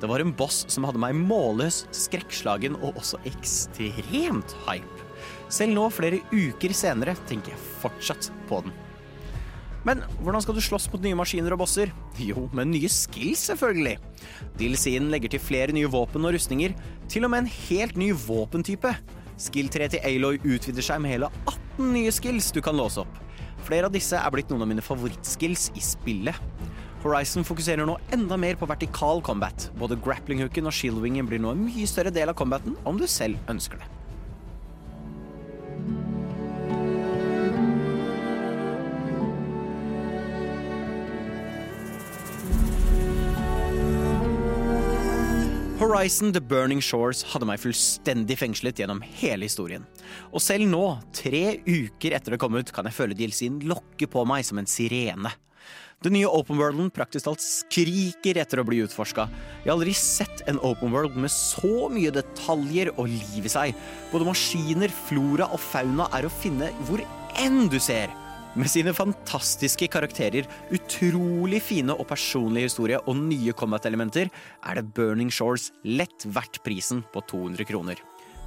Det var en boss som hadde meg målløs, skrekkslagen og også ekstremt hype. Selv nå, flere uker senere, tenker jeg fortsatt på den. Men hvordan skal du slåss mot nye maskiner og bosser? Jo, med nye skills, selvfølgelig. DLC-en legger til flere nye våpen og rustninger, til og med en helt ny våpentype. Skill 3 til Aloy utvider seg med hele 18 nye skills du kan låse opp. Flere av disse er blitt noen av mine favorittskills i spillet. Horizon fokuserer nå enda mer på vertikal combat. Både grappling-hooken og shieldwingen blir nå en mye større del av combaten om du selv ønsker det. Horizon The Burning Shores hadde meg fullstendig fengslet gjennom hele historien. Og selv nå, tre uker etter det kom ut, kan jeg føle DLC-en lokke på meg som en sirene. Den nye open worlden praktisk talt skriker etter å bli utforska. Jeg har aldri sett en open world med så mye detaljer og liv i seg. Både maskiner, flora og fauna er å finne hvor enn du ser. Med sine fantastiske karakterer, utrolig fine og personlige historie og nye combat-elementer er det Burning Shores lett verdt prisen på 200 kroner.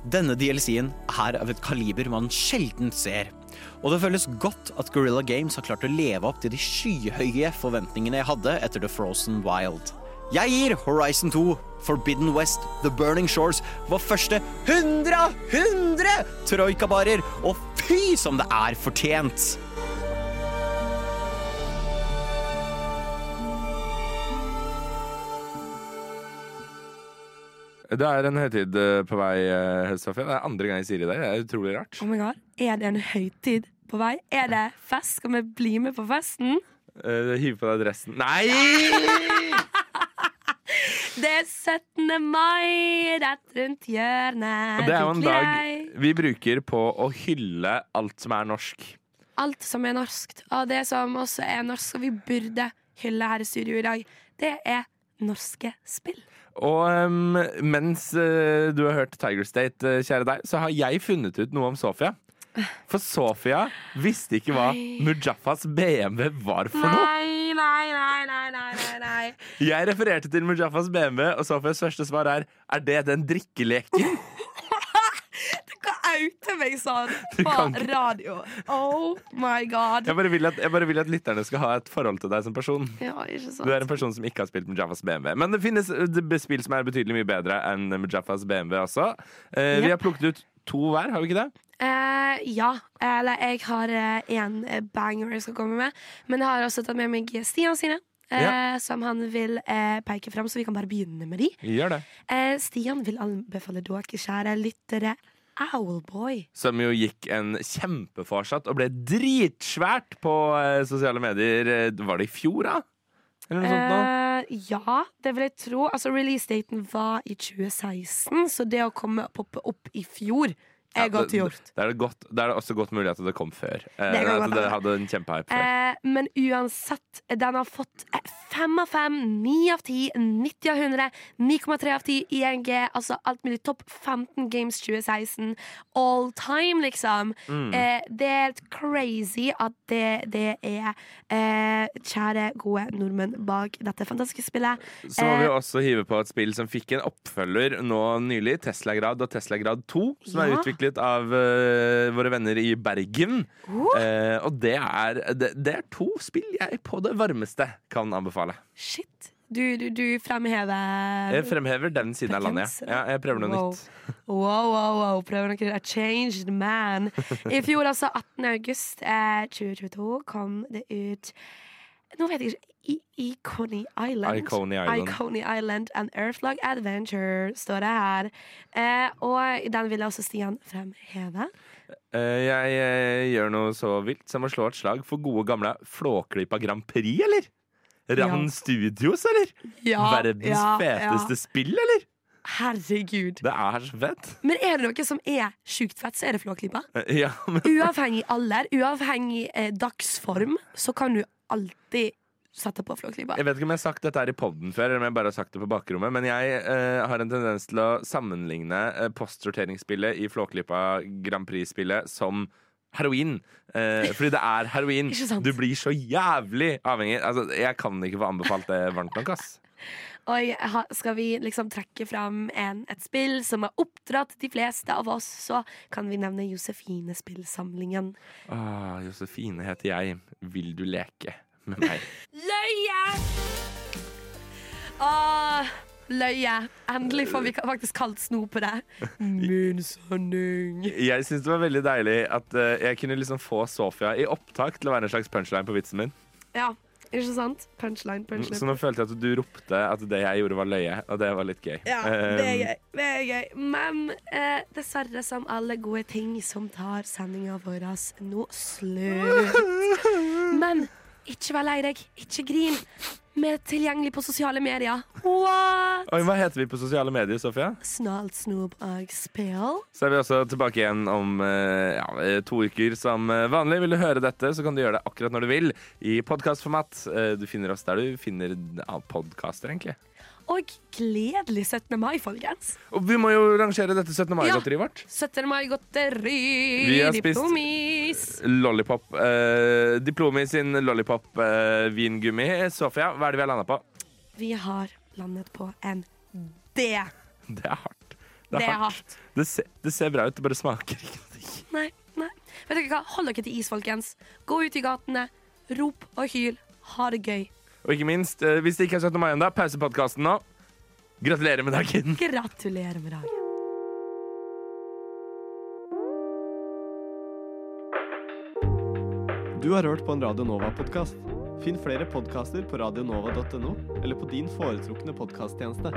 Denne DLC-en er av et kaliber man sjelden ser. Og det føles godt at Gorilla Games har klart å leve opp til de skyhøye forventningene jeg hadde etter The Frozen Wild. Jeg gir Horizon 2, Forbidden West, The Burning Shores vår første 100 av 100 troikabarer, og fy som det er fortjent! Det er en høytid eh, på vei, eh, Det er andre gang jeg sier det. Det er utrolig rart. Oh my god, Er det en høytid på vei? Er det fest? Skal vi bli med på festen? Uh, Hive på deg dressen Nei! Det er 17. mai rett rundt hjørnet. Og det er jo en dag vi bruker på å hylle alt som er norsk. Alt som er norskt, og det som også er norsk, og vi burde hylle her i studio i dag, det er norske spill. Og um, mens uh, du har hørt Tiger State, uh, kjære deg, så har jeg funnet ut noe om Sofia. For Sofia visste ikke hva. Mujaffas BMW var for noe. Nei, nei, nei, nei, nei, nei, nei. Jeg refererte til Mujaffas BMW, og Sofias første svar er Er det den drikkeleken? Hva til meg sånn på radio. Oh my god. Jeg bare, vil at, jeg bare vil at lytterne skal ha et forhold til deg som person. Ja, ikke sant. Du er en person som ikke har spilt med Jaffas BMW. Men det finnes eh, spill som er betydelig mye bedre enn med Jaffas BMW også. Eh, Vi har plukket ut to hver, har vi ikke det? Uh, ja. Eller jeg har én banger jeg skal komme med. Men jeg har også tatt med meg Stian sine. Uh, Ja. Som han vil eh, peke fram, så vi kan bare begynne med de. Eh, Stian vil anbefale dere, kjære lyttere, Owlboy. Som jo gikk en kjempeforsatt og ble dritsvært på eh, sosiale medier. Eh, Var det i fjor, da? Eller noe sånt nå? Eh, ja, det vil jeg tro. Altså, Releasedaten var i 2016, så det å komme opp, opp i fjor det- gjort. Da er, det godt, det er også godt mulig at det kom før. Eh, Det at det hadde en kjempehype før. Eh, men uansett, den har fått eh, fem av fem, ni av ti, 90 av 100, 9,3 av 10 ING, altså alt mulig. Topp 15 Games 2016. All time, liksom. Mm. Eh, det er helt crazy at det, det er eh, kjære, gode nordmenn bak dette fantastiske spillet. Så må vi Eh, også hive på et spill som fikk en oppfølger nå nylig. Tesla Grad og Tesla Grad 2, som er Ja. utviklet av uh, våre venner i Bergen. Oh. Uh, og det er, det, det er to spill jeg på det varmeste kan anbefale. Shit. Du, du, du fremhever Jeg fremhever den siden av landet. ja. Ja, jeg prøver noe Wow. nytt. Wow, wow, wow. Prøver noe A changed man. I fjor, altså 18. august eh, 2022, kom det ut Nå vet jeg ikke. I Iconi Island. Iconi Island. And Earthlog Adventure, står det her. Eh, og den vil jeg også Stian fremheve. Eh, jeg jeg, gjør noe så vilt som å slå et slag for gode gamle Flåklypa Grand Prix, eller? Rand Ja. Studios, eller? Ja, Verdens ja, feteste spill, eller? Herregud. Det er så fett. Men er det noe som er sjukt fett, så er det Flåklypa. Eh, Ja, men Uavhengig alder, uavhengig eh, dagsform, så kan du alltid setter på Flåklypa. Jeg vet ikke om jeg har sagt dette her i podden før, eller om jeg bare har sagt det på bakrommet, men jeg eh, har en tendens til å sammenligne eh, postsorteringsspillet i Flåklypa Grand Prix-spillet som heroin. Eh, fordi det er heroin. Du blir så jævlig avhengig. Altså, jeg kan ikke få anbefalt det varmt nok, ass. Og skal vi liksom trekke fram en, et spill som har oppdratt de fleste av oss, så kan vi nevne Josefine-spillsamlingen. Ah, Josefine heter jeg. Vil du leke med meg? Løye! Åh, løye. Endelig får vi faktisk kalt snop på det. Min sanning. Jeg syns det var veldig deilig at eh, jeg kunne liksom få Sofia i opptak til å være en slags punchline på vitsen min. Ja, ikke sant? Punchline, punchline. Så nå følte jeg at du ropte at det jeg gjorde, var løye, og det var litt gøy. Ja, det er Eh, gøy. Det er gøy. Men eh, dessverre, som alle gode ting som tar sendinga vår nå slutt. Men ikke vær lei deg, ikke grin. Vi er tilgjengelig på sosiale medier. What? Oi, hva heter vi på sosiale medier, Sofia? Snart snob og spill. Så er vi også tilbake igjen om eh, ja, to uker som eh, vanlig. Vil du høre dette, så kan du gjøre det akkurat når du vil. I podkastformat. Du finner oss der du finner ja, podkaster, egentlig. Og gledelig 17. mai, folkens. Og vi må jo rangere dette 17. mai-godteriet vårt. 17. mai-godteri. Vi har spist- Lollipop. Eh, Diplomi sin lollipop-vingummi. Sofia, hva er det vi har landa på? Vi har landet på en D. Det er hardt. Det er hardt. Det, ser, det ser bra ut, det bare smaker ikke. Nei, nei. Vet dere hva? Hold dere til is, folkens. Gå ut i gatene, rop og hyl. Ha det gøy. Og ikke minst, eh, hvis det ikke er 17. mai ennå, pause podkasten nå. Gratulerer med dagen. Gratulerer med dagen. Du har hørt på en Radio Nova-podkast. Finn flere podkaster på radionova.no eller på din foretrukne podkasttjeneste.